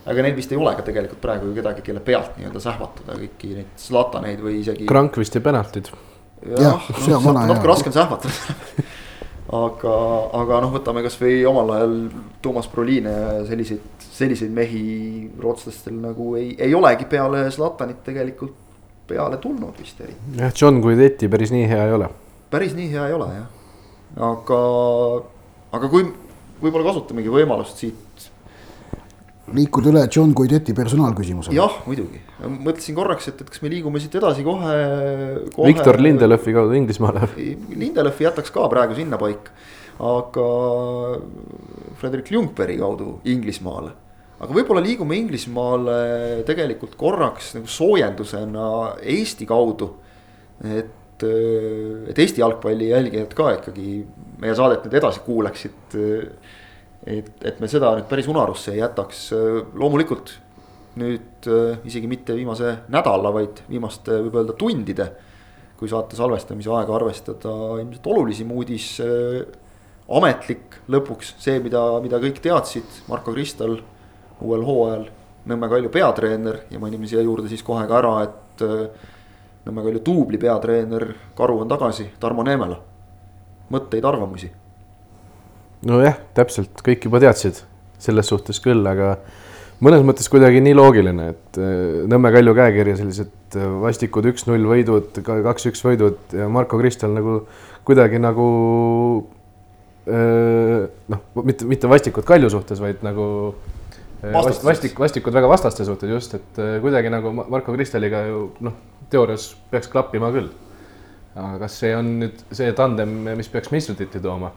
aga neil vist ei ole ka tegelikult praegu ju kedagi, kelle pealt nii-öelda sähvatada kõiki neid Zlataneid või isegi. Krankvist ja penaltid. Jah, natuke raske on sähvatada aga, aga noh, võtame kasvõi omal ajal Toomas Proliine ja selliseid, selliseid mehi rootslastel nagu ei, ei olegi peale Zlatanit tegelikult peale tulnud vist eriti. jah, John Guidetti päris nii hea ei ole. päris nii hea ei ole jah, aga, aga kui võib-olla kasutamegi võimalust siit liikuda üle John Guidetti personaalküsimusele. jah, muidugi, mõtlesin korraks, et, et kas me liigume siit edasi kohe, kohe.... Viktor Lindelöfi kaudu Inglismaale. Lindelöfi jätaks ka praegu sinnapaika, aga Frederik Ljungbergi kaudu Inglismaale. aga võib-olla liigume Inglismaale tegelikult korraks nagu soojendusena Eesti kaudu. et, et Eesti jalgpalli jälgijad ka ikkagi meie saadet nüüd edasi kuulaksid et, et me seda nüüd päris unarusse ei jätaks, loomulikult nüüd äh, isegi mitte viimase nädala, vaid viimaste võib öelda tundide. kui saate salvestamise aega arvestada, ilmselt olulisim uudis, äh, ametlik lõpuks see, mida, mida kõik teadsid, Marko Kristal uuel hooajal. Nõmme Kalju peatreener ja mainime siia juurde siis kohe ka ära, et äh, Nõmme Kalju duubli peatreener Karu on tagasi, Tarmo Neemela. mõtteid, arvamusi nojah, täpselt, kõik juba teadsid selles suhtes küll, aga mõnes mõttes kuidagi nii loogiline, et äh, Nõmme Kalju käekirja sellised äh, vastikud üks-null võidud, kaks-üks võidud ja Marko Kristal nagu kuidagi nagu noh, mitte, mitte vastikud Kalju suhtes, vaid nagu vast, vastik, vastikud väga vastaste suhtes just, et kuidagi nagu Marko Kristeliga ju noh, teoorias peaks klappima küll. aga kas see on nüüd see tandem, mis peaks meistritiitli tooma?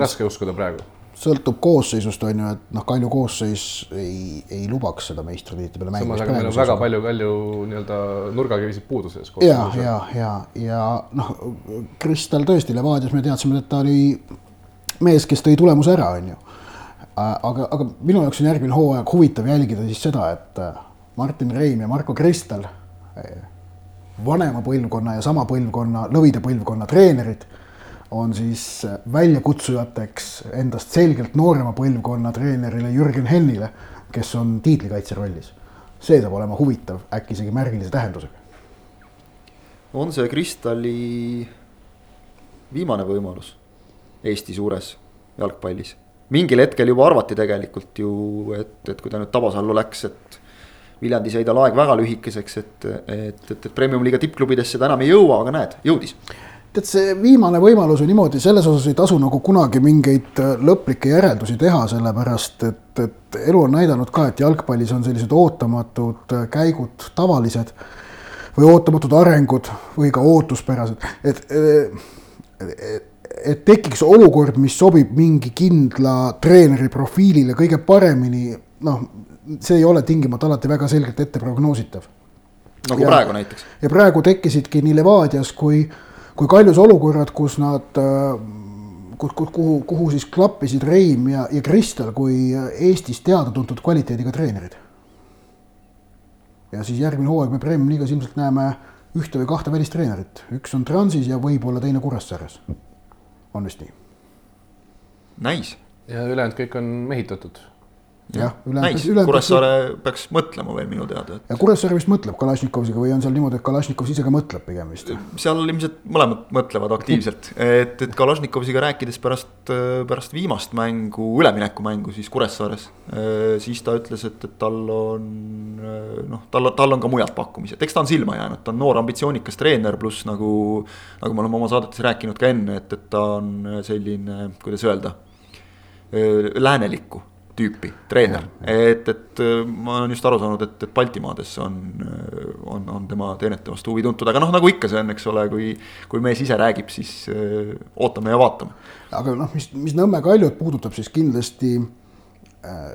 Raske uskuda praegu sõltub koosseisust, on ju, et noh, Kalju koosseis ei, ei lubaks seda meistritiitli peale mängida. samas, aga meil on väga palju Kalju nii-öelda nurgakivisid puuduses. ja, ja, ja, ja noh, Kristal tõesti Levadias me teadsime, et ta oli mees, kes tõi tulemuse ära, on ju. aga, aga minu jaoks on järgmine hooaeg huvitav jälgida siis seda, et äh, Martin Reim ja Marko Kristal, äh, vanema põlvkonna ja sama põlvkonna, lõvide põlvkonna treenerid on siis väljakutsujateks endast selgelt noorema põlvkonna treenerile Jürgen Hennile, kes on tiitlikaitse rollis. see saab olema huvitav, äkki isegi märgilise tähendusega. on see Kristali viimane võimalus Eesti suures jalgpallis? mingil hetkel juba arvati tegelikult ju, et, et kui ta nüüd Tabasallu läks, et Viljandis jäi tal aeg väga lühikeseks, et, et, et, et premium-liiga tippklubidesse ta enam ei jõua, aga näed, jõudis tead, see viimane võimalus on niimoodi, selles osas ei tasu nagu kunagi mingeid äh, lõplikke järeldusi teha, sellepärast et, et elu on näidanud ka, et jalgpallis on sellised ootamatud äh, käigud tavalised või ootamatud arengud või ka ootuspärased, et, et et tekiks olukord, mis sobib mingi kindla treeneri profiilile kõige paremini, noh, see ei ole tingimata alati väga selgelt ette prognoositav. nagu ja, praegu näiteks. ja praegu tekkisidki nii Levadias kui äh, kui kaljus olukorrad, kus nad, äh, kus, kuhu, kuhu siis klappisid Reim ja, ja Kristel kui Eestis teada-tuntud kvaliteediga treenerid. ja siis järgmine hooaeg me Premium liigas ilmselt näeme ühte või kahte välistreenerit, üks on Transis ja võib-olla teine Kuressaares. on vist nii? Nice. ja ülejäänud kõik on mehitatud jah, näis, Kuressaare peaks mõtlema veel minu teada et.... ja Kuressaare vist mõtleb Kalašnikoviga või on seal niimoodi, et Kalašnikov ise ka mõtleb pigem vist? seal ilmselt mõlemad mõtlevad aktiivselt, et, et Kalašnikoviga rääkides pärast, pärast viimast mängu, üleminekumängu siis Kuressaares. siis ta ütles, et, et tal on noh, tal, tal on ka mujalt pakkumised, eks ta on silma jäänud, ta on noor ambitsioonikas treener, pluss nagu. nagu me oleme oma saadetes rääkinud ka enne, et, et ta on selline, kuidas öelda läänelikku tüüpi treener, et, et äh, ma olen just aru saanud, et, et Baltimaades on, äh, on, on tema teenete vastu huvi tuntud, aga noh, nagu ikka see on, eks ole, kui, kui mees ise räägib, siis äh, ootame ja vaatame. aga noh, mis, mis Nõmme Kaljut puudutab, siis kindlasti äh,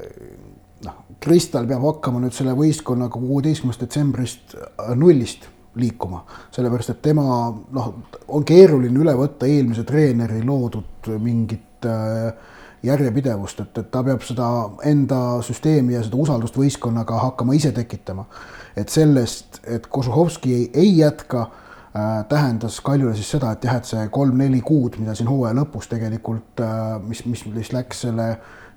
noh, Kristal peab hakkama nüüd selle võistkonnaga kuueteistkümnendast detsembrist nullist liikuma, sellepärast et tema noh, on keeruline üle võtta eelmise treeneri loodud mingit äh, järjepidevust, et, et ta peab seda enda süsteemi ja seda usaldust võistkonnaga hakkama ise tekitama. et sellest, et Kožuhovski ei, ei jätka äh,, tähendas Kaljule siis seda, et jah, et see kolm-neli kuud, mida siin hooaja lõpus tegelikult äh,, mis, mis, mis läks selle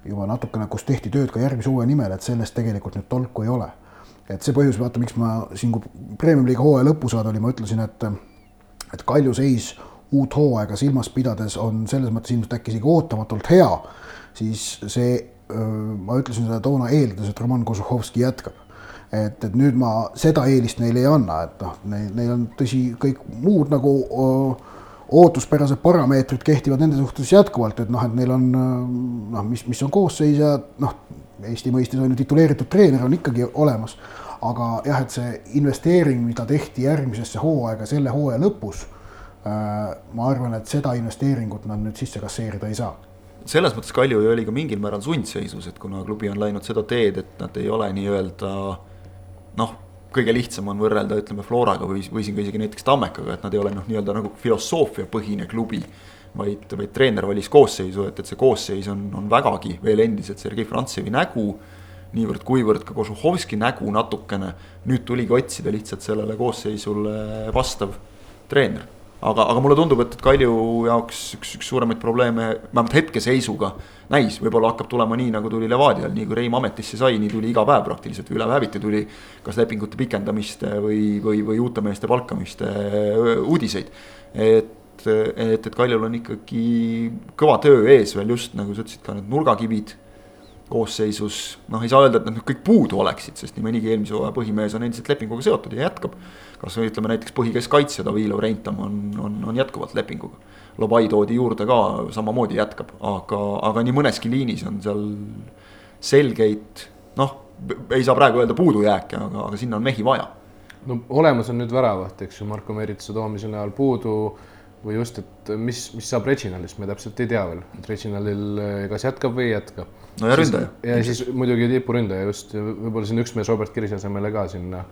juba natukene, kus tehti tööd ka järgmise hooaja nimel, et sellest tegelikult nüüd tolku ei ole. et see põhjus, vaata, miks ma siin, kui Premium-liiga hooaja lõpusaade oli, ma ütlesin, et et Kalju seis uut hooaega silmas pidades on selles mõttes ilmselt äkki isegi ootamatult hea, siis see, ma ütlesin seda toona eeldades, et Roman Kožuhovski jätkab. et, et nüüd ma seda eelist neile ei anna, et noh, neil, neil on tõsi, kõik muud nagu öö, ootuspärased parameetrid kehtivad nende suhtes jätkuvalt, et noh, et neil on noh, mis, mis on koosseis ja noh, Eesti mõistes on ju tituleeritud treener on ikkagi olemas. aga jah, et see investeering, mida tehti järgmisesse hooaega selle hooaja lõpus Äh, ma arvan, et seda investeeringut nad nüüd sisse kasseerida ei saa selles mõttes Kalju oli ka mingil määral sundseisus, et kuna klubi on läinud seda teed, et nad ei ole nii-öelda noh, kõige lihtsam on võrrelda, ütleme Floraga või, või siin ka isegi näiteks Tammekaga, et nad ei ole noh, nii-öelda nagu filosoofiapõhine klubi. vaid, vaid treener valis koosseisu, et, et see koosseis on, on vägagi veel endiselt Sergei Frantsevi nägu. niivõrd-kuivõrd ka Kožuhovski nägu natukene, nüüd tuligi otsida lihtsalt sellele koosseisule vastav treener aga, aga mulle tundub, et, et Kalju jaoks üks, üks suuremaid probleeme, vähemalt hetkeseisuga näis, võib-olla hakkab tulema nii, nagu tuli Levadial, nii kui Reim ametisse sai, nii tuli iga päev praktiliselt üle päeviti tuli. kas lepingute pikendamiste või, või, või uute meeste palkamiste uudiseid. et, et, et Kaljul on ikkagi kõva töö ees veel just nagu sa ütlesid, ka need nurgakivid koosseisus, noh, ei saa öelda, et nad kõik puudu oleksid, sest nii mõnigi eelmise hooaja põhimees on endiselt lepinguga seotud ja jätkab. Kasvõi ütleme näiteks põhikeskkaitsja Davilo Reintam on, on, on jätkuvalt lepinguga. Lobai toodi juurde ka, samamoodi jätkab, aga, aga nii mõneski liinis on seal selgeid, noh, ei saa praegu öelda puudujääke, aga, aga sinna on mehi vaja. no olemas on nüüd väravaht, eks ju, Marko Merituse toomise näol puudu või just, et mis, mis saab Reginaldist, me täpselt ei tea veel, et Reginaldil kas jätkab või ei jätka. no ja ründaja. ja siis muidugi tipuründaja just, võib-olla siin üks mees Robert Kirsi asemele ka sinna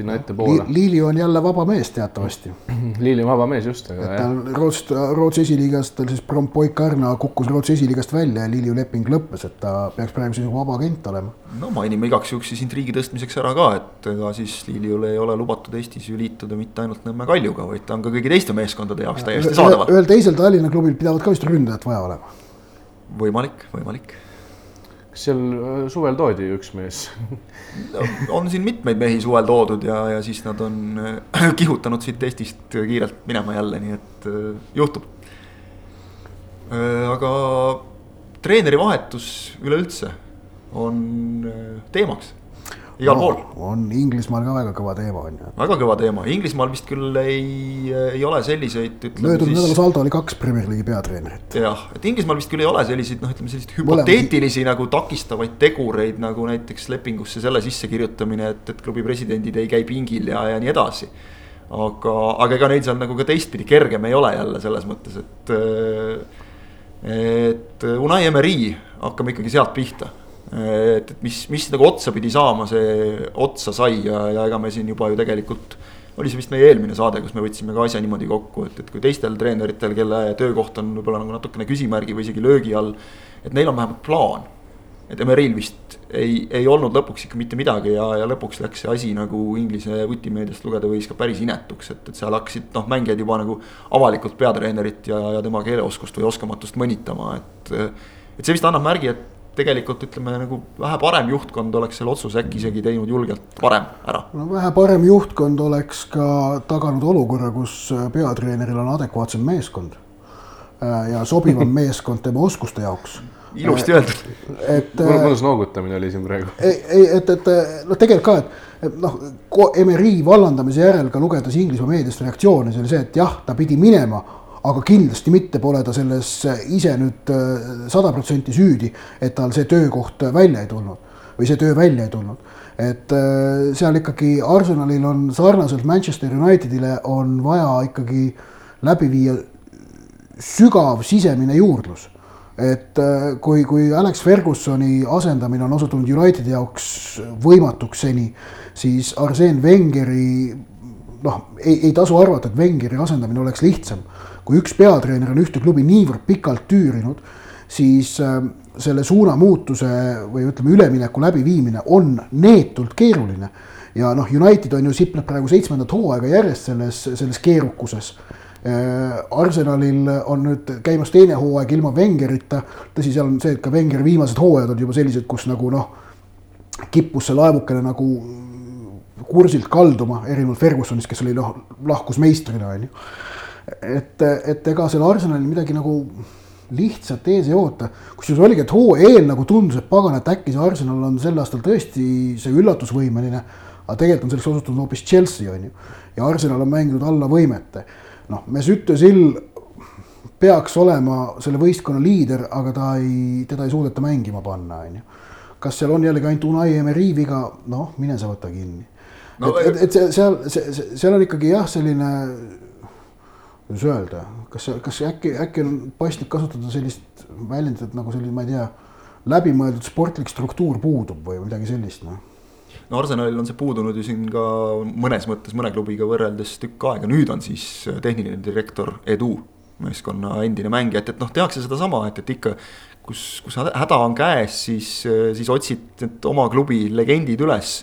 sinna ettepoole Li. Liili on jälle vaba mees teatavasti. Liili on vaba mees just, aga jah. Rootsi, Rootsi esiliigast, tal siis Prompoikarna kukkus Rootsi esiliigast välja ja Liiliu leping lõppes, et ta peaks praegu siis vaba agent olema. no mainime igaks juhuks siis intriigi tõstmiseks ära ka, et ega siis Liiliul ei ole lubatud Eestis ju liituda mitte ainult Nõmme Kaljuga, vaid ta on ka kõigi teiste meeskondade jaoks täiesti saadaval. ühel teisel Tallinna klubil pidavat ka vist ründajat vaja olema. võimalik, võimalik kas seal äh, suvel toodi üks mees on siin mitmeid mehi suvel toodud ja, ja siis nad on äh, kihutanud siit Eestist kiirelt minema jälle, nii et äh, juhtub. aga treeneri vahetus üleüldse on teemaks igal no, pool. on Inglismaal ka väga kõva teema on ju. väga kõva teema, Inglismaal vist küll ei, ei ole selliseid. möödunud nädala saldo oli kaks Premier League'i peatreenerit. jah, et Inglismaal vist küll ei ole selliseid noh, ütleme selliseid hüpoteetilisi Mõlema... nagu takistavaid tegureid nagu näiteks lepingusse selle sissakirjutamine, et, et klubi presidendid ei käi pingil ja, ja nii edasi. aga, aga ega neid seal nagu ka teistpidi kergem ei ole jälle selles mõttes, et et Unai Emery, hakkame ikkagi sealt pihta et, et mis, mis nagu otsa pidi saama, see otsa sai ja, ja ega me siin juba ju tegelikult. oli see vist meie eelmine saade, kus me võtsime ka asja niimoodi kokku, et, et kui teistel treeneritel, kelle töökoht on võib-olla nagu natukene küsimärgi või isegi löögi all. et neil on vähemalt plaan. et Emeril vist ei, ei olnud lõpuks ikka mitte midagi ja, ja lõpuks läks see asi nagu Inglise vutimeediast lugeda võis ka päris inetuks, et, et seal hakkasid noh, mängijad juba nagu avalikult peatreenerit ja, ja tema keeleoskust või oskamatust mõnitama, et. et see vist annab märgi, et tegelikult ütleme nagu vähe parem juhtkond oleks selle otsuse äkki isegi teinud julgelt varem ära. no vähe parem juhtkond oleks ka taganud olukorra, kus peatreeneril on adekvaatsem meeskond. Äh, ja sobivam meeskond tema oskuste jaoks ilusti öeldud. et. mõnus noogutamine oli siin praegu. ei, ei, et, et noh, tegelikult ka, et, et noh, Emery vallandamise järel ka lugedes Inglismaa meediast reaktsioone, see oli see, et jah, ta pidi minema aga kindlasti mitte pole ta selles ise nüüd äh, sada protsenti süüdi, et tal see töökoht välja ei tulnud või see töö välja ei tulnud. et äh, seal ikkagi Arsenalil on sarnaselt Manchester Unitedile on vaja ikkagi läbi viia sügav sisemine juurdlus. et äh, kui, kui Alex Fergusoni asendamine on osutunud Unitedi jaoks võimatuks seni, siis Arsene Wengeri noh, ei, ei tasu arvata, et Wengeri asendamine oleks lihtsam kui üks peatreener on ühte klubi niivõrd pikalt tüürinud, siis äh, selle suunamuutuse või ütleme, ülemineku läbiviimine on neetult keeruline. ja noh, United on ju sipleb praegu seitsmendat hooaega järjest selles, selles keerukuses. Äh, Arsenalil on nüüd käimas teine hooaeg ilma Wengerita, tõsi, seal on see, et ka Wengeri viimased hooajad on juba sellised, kus nagu noh, kippus see laevukene nagu kursilt kalduma, erinevalt Fergusonist, kes oli noh, lahkus meistrina, on ju et, et ega seal Arsenalil midagi nagu lihtsalt ees ei oota. kusjuures oligi, et hoo eel nagu tundus, et pagan, et äkki see Arsenal on sel aastal tõesti see üllatusvõimeline. aga tegelikult on selleks osutunud hoopis Chelsea on ju. ja Arsenal on mänginud alla võimete. noh, Mesut Özil peaks olema selle võistkonna liider, aga ta ei, teda ei suudeta mängima panna, on ju. kas seal on jällegi ainult Unai Emery viga, noh, mine sa võta kinni no,. et, et, et see seal, seal on ikkagi jah, selline kuidas öelda, kas, kas äkki, äkki on paslik kasutada sellist väljendit, et nagu selline, ma ei tea, läbimõeldud sportlik struktuur puudub või midagi sellist, noh no Arsenalil on see puudunud ju siin ka mõnes mõttes mõne klubiga võrreldes tükk aega, nüüd on siis tehniline direktor Edu, meeskonna endine mängija, et, et noh, tehakse sedasama, et, et ikka. kus, kus häda on käes, siis, siis otsid oma klubi legendid üles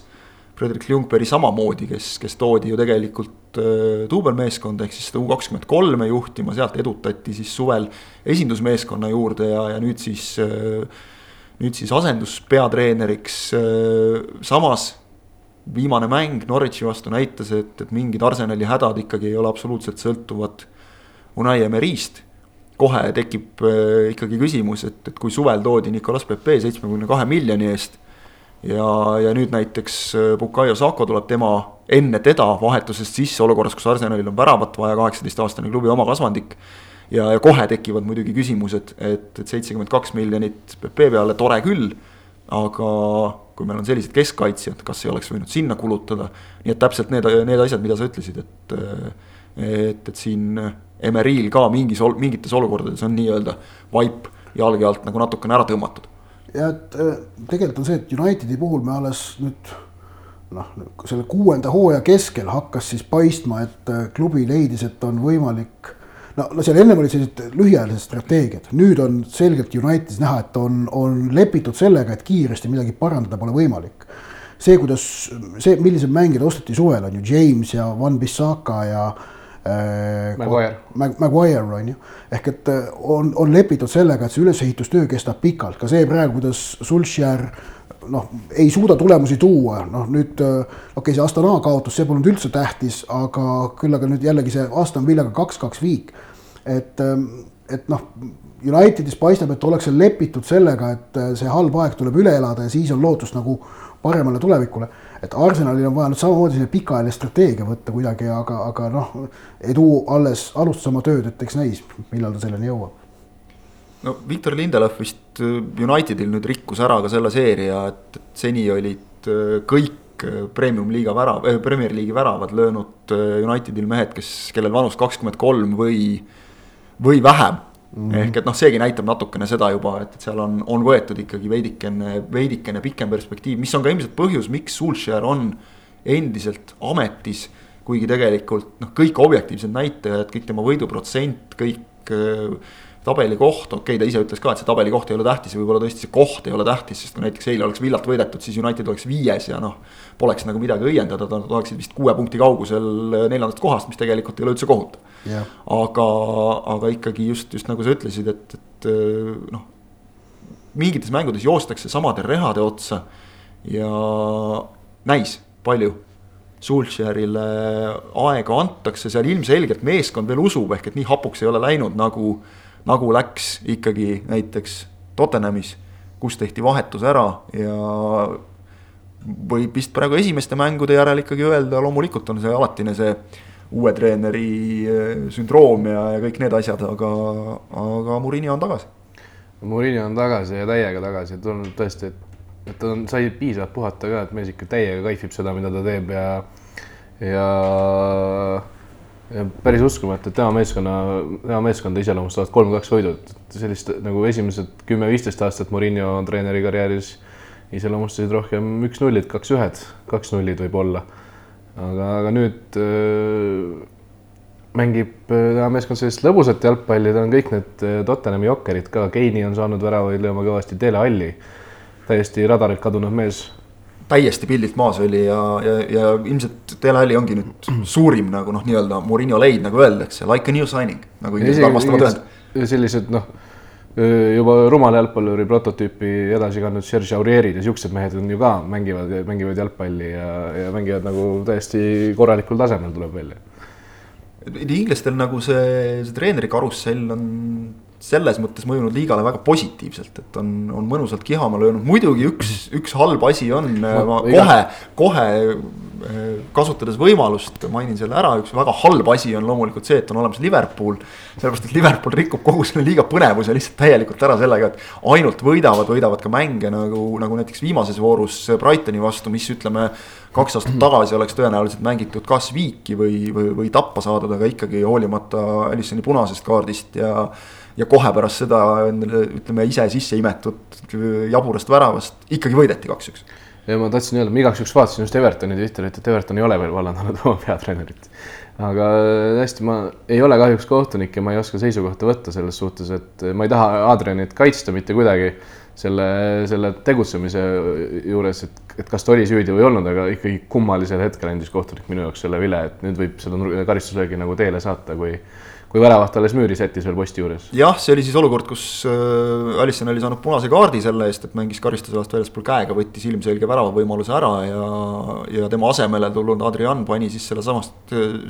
Fredrik Ljungberg samamoodi, kes, kes toodi ju tegelikult äh, duubelmeeskonda ehk siis seda U kakskümmend kolme juhtima, sealt edutati siis suvel esindusmeeskonna juurde ja, ja nüüd siis äh,. nüüd siis asenduspeatreeneriks äh,, samas viimane mäng Norwichi vastu näitas, et, et mingid Arsenali hädad ikkagi ei ole absoluutselt sõltuvad Unai Emerist. kohe tekib ikkagi küsimus, et, et kui suvel toodi Nicolas Pepe seitsmekümne kahe miljoni eest. Ja, ja nüüd näiteks äh, Bukayo Sako tuleb tema, enne teda vahetusest sisse olukorras, kus Arsenalil on väravat vaja, kaheksateistaastane klubi oma kasvandik. ja, ja kohe tekivad muidugi küsimused, et, et seitsekümmend kaks miljonit Pepe peale, tore küll. aga kui meil on sellised keskkaitsjad, kas ei oleks võinud sinna kulutada, nii et täpselt need, need asjad, mida sa ütlesid, et et, et siin Emeril ka mingis, mingites olukordades on nii-öelda vaip jalge alt nagu natukene ära tõmmatud. Ja et äh, tegelikult on see, et Unitedi puhul me alles nüüd noh, selle kuuenda hooaja keskel hakkas siis paistma, et äh, klubi leidis, et on võimalik. no, no seal ennem olid sellised lühiajalised strateegiad, nüüd on selgelt Unitedis näha, et on, on lepitud sellega, et kiiresti midagi parandada pole võimalik see, kuidas see, millised mängijad osteti suvel, on ju James ja Van Bissaka ja äh,. Maguire. Maguire on ju, ehk et äh, on, on lepitud sellega, et see ülesehitustöö kestab pikalt, ka see praegu, kuidas Sulcher noh, ei suuda tulemusi tuua, noh nüüd äh, okei okay,, see Astana kaotus, see polnud üldse tähtis, aga küll aga nüüd jällegi see Aston Villaga kaks-kaks viik. et, ähm, et noh, Unitedis paistab, et ollakse lepitud sellega, et äh, see halb aeg tuleb üle elada ja siis on lootust nagu paremale tulevikule. Et Arsenalil on vaja nüüd samamoodi selline pikaajaline strateegia võtta kuidagi, aga, aga noh, Edu alles alustas oma tööd, et eks näis, millal ta selleni jõuab. no Victor Lindelöf vist äh, Unitedil nüüd rikkus ära ka selle seeria, et seni olid äh, kõik äh, premium-liiga värav äh,, Premier League'i väravad löönud Unitedil mehed, kes, kellel vanus kakskümmend kolm või, või vähem Mm -hmm. ehk et noh, seegi näitab natukene seda juba, et, et seal on, on võetud ikkagi veidikene, veidikene pikem perspektiiv, mis on ka ilmselt põhjus, miks Sulcher on endiselt ametis. kuigi tegelikult noh, kõik objektiivsed näitajad, kõik tema võiduprotsent, kõik äh, tabelikoht, okei okay,, ta ise ütles ka, et see tabelikoht ei ole tähtis ja võib-olla tõesti see koht ei ole tähtis, sest kui näiteks eile oleks Villat võidetud, siis United oleks viies ja noh. Poleks nagu midagi õiendada, nad oleksid vist kuue punkti kaugusel neljandast kohast, mis tegelikult ei ole üldse kohutav yeah.. aga, aga ikkagi just, just nagu sa ütlesid, et, et noh. mingites mängudes joostakse samade rehade otsa ja näis palju. Sulcherile aega antakse, seal ilmselgelt meeskond veel usub, ehk et nii hapuks ei ole läinud, nagu, nagu läks ikkagi näiteks Tottenhamis, kus tehti vahetus ära ja võib vist praegu esimeste mängude järel ikkagi öelda, loomulikult on see alatine see uue treeneri eh, sündroom ja, ja kõik need asjad, aga, aga Murillo on tagasi. Murillo on tagasi ja täiega tagasi, et on tõesti, et, et ta on, sai piisavalt puhata ka, et mees ikka täiega kaifib seda, mida ta teeb ja, ja päris uskumatu, et tema meeskonna, tema meeskonda iseloomustavad kolm-kaks võidud, sellist nagu esimesed kümme-viisteist aastat Murillo treeneri karjääris iseloomustasid rohkem üks-nullid, kaks-ühed, kaks-nullid võib-olla aga, aga nüüd äh, mängib äh, meeskond sellist lõbusat jalgpalli, tal on kõik need äh, Tottenhami jokkerid ka, Keini on saanud väravaid lööma kõvasti, Dele Alli, täiesti radarilt kadunud mees. Täiesti pildilt maas oli ja, ja, ja ilmselt Dele Alli ongi nüüd suurim nagu noh, nii-öelda Murillo leid, nagu öeldakse, like a new signing, nagu inglased armastavad öelda. sellised noh juba rumala jalgpalluri prototüüpi edasi kandnud Serge Aurierid ja siuksed mehed on ju ka mängivad, mängivad jalgpalli ja, ja mängivad nagu täiesti korralikul tasemel tuleb välja. inglastel nagu see, see treeneri karussell on selles mõttes mõjunud liigale väga positiivselt, et on, on mõnusalt kihama löönud, muidugi üks, üks halb asi on no,, ma kohe, kohe kasutades võimalust, mainin selle ära, üks väga halb asi on loomulikult see, et on olemas Liverpool. sellepärast, et Liverpool rikub kogu selle liiga põnevuse lihtsalt täielikult ära sellega, et ainult võidavad, võidavad ka mänge nagu, nagu näiteks viimases voorus Brightoni vastu, mis ütleme. kaks aastat tagasi oleks tõenäoliselt mängitud kas viiki või, või, või tappa saadud, aga ikkagi hoolimata Alissoni punasest kaardist ja ja kohe pärast seda ütleme ise sisse imetud jaburast väravast ikkagi võideti kaks-üks ja ma tahtsin öelda, ma igaks juhuks vaatasin just Evertoni Twitterit, et Everton ei ole veel vallandanud oma peatreenerit. aga hästi, ma ei ole kahjuks kohtunik ja ma ei oska seisukohta võtta selles suhtes, et ma ei taha Adrianit kaitsta mitte kuidagi selle, selle tegutsemise juures, et, et kas ta oli süüdi või ei olnud, aga ikkagi kummalisel hetkel andis kohtunik minu jaoks selle vile, et nüüd võib seda karistuslöögi nagu teele saata, kui kui väravat alles müüri sättis veel posti juures. jah, see oli siis olukord, kus äh, Alisson oli saanud punase kaardi selle eest, et mängis karistusalast väljaspool käega, võttis ilmselge värava võimaluse ära ja, ja tema asemele tulnud Adrian pani siis selle samast,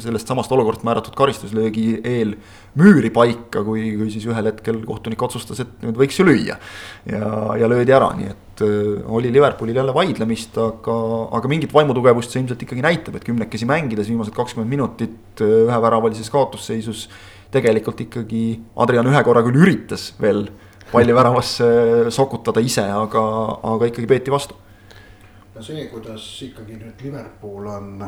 sellest samast olukorrast määratud karistuslöögi eel müüri paika, kui, kui siis ühel hetkel kohtunik otsustas, et nüüd võiks ju lüüa. ja, ja löödi ära, nii et äh, oli Liverpoolil jälle vaidlemist, aga, aga mingit vaimutugevust see ilmselt ikkagi näitab, et kümnekesi mängides viimased kakskümmend minutit äh, üheväravalises kaotusseisus. tegelikult ikkagi Adrian ühe korra küll üritas veel palli väravasse sokutada ise, aga, aga ikkagi peeti vastu. no see, kuidas ikkagi nüüd Liverpool on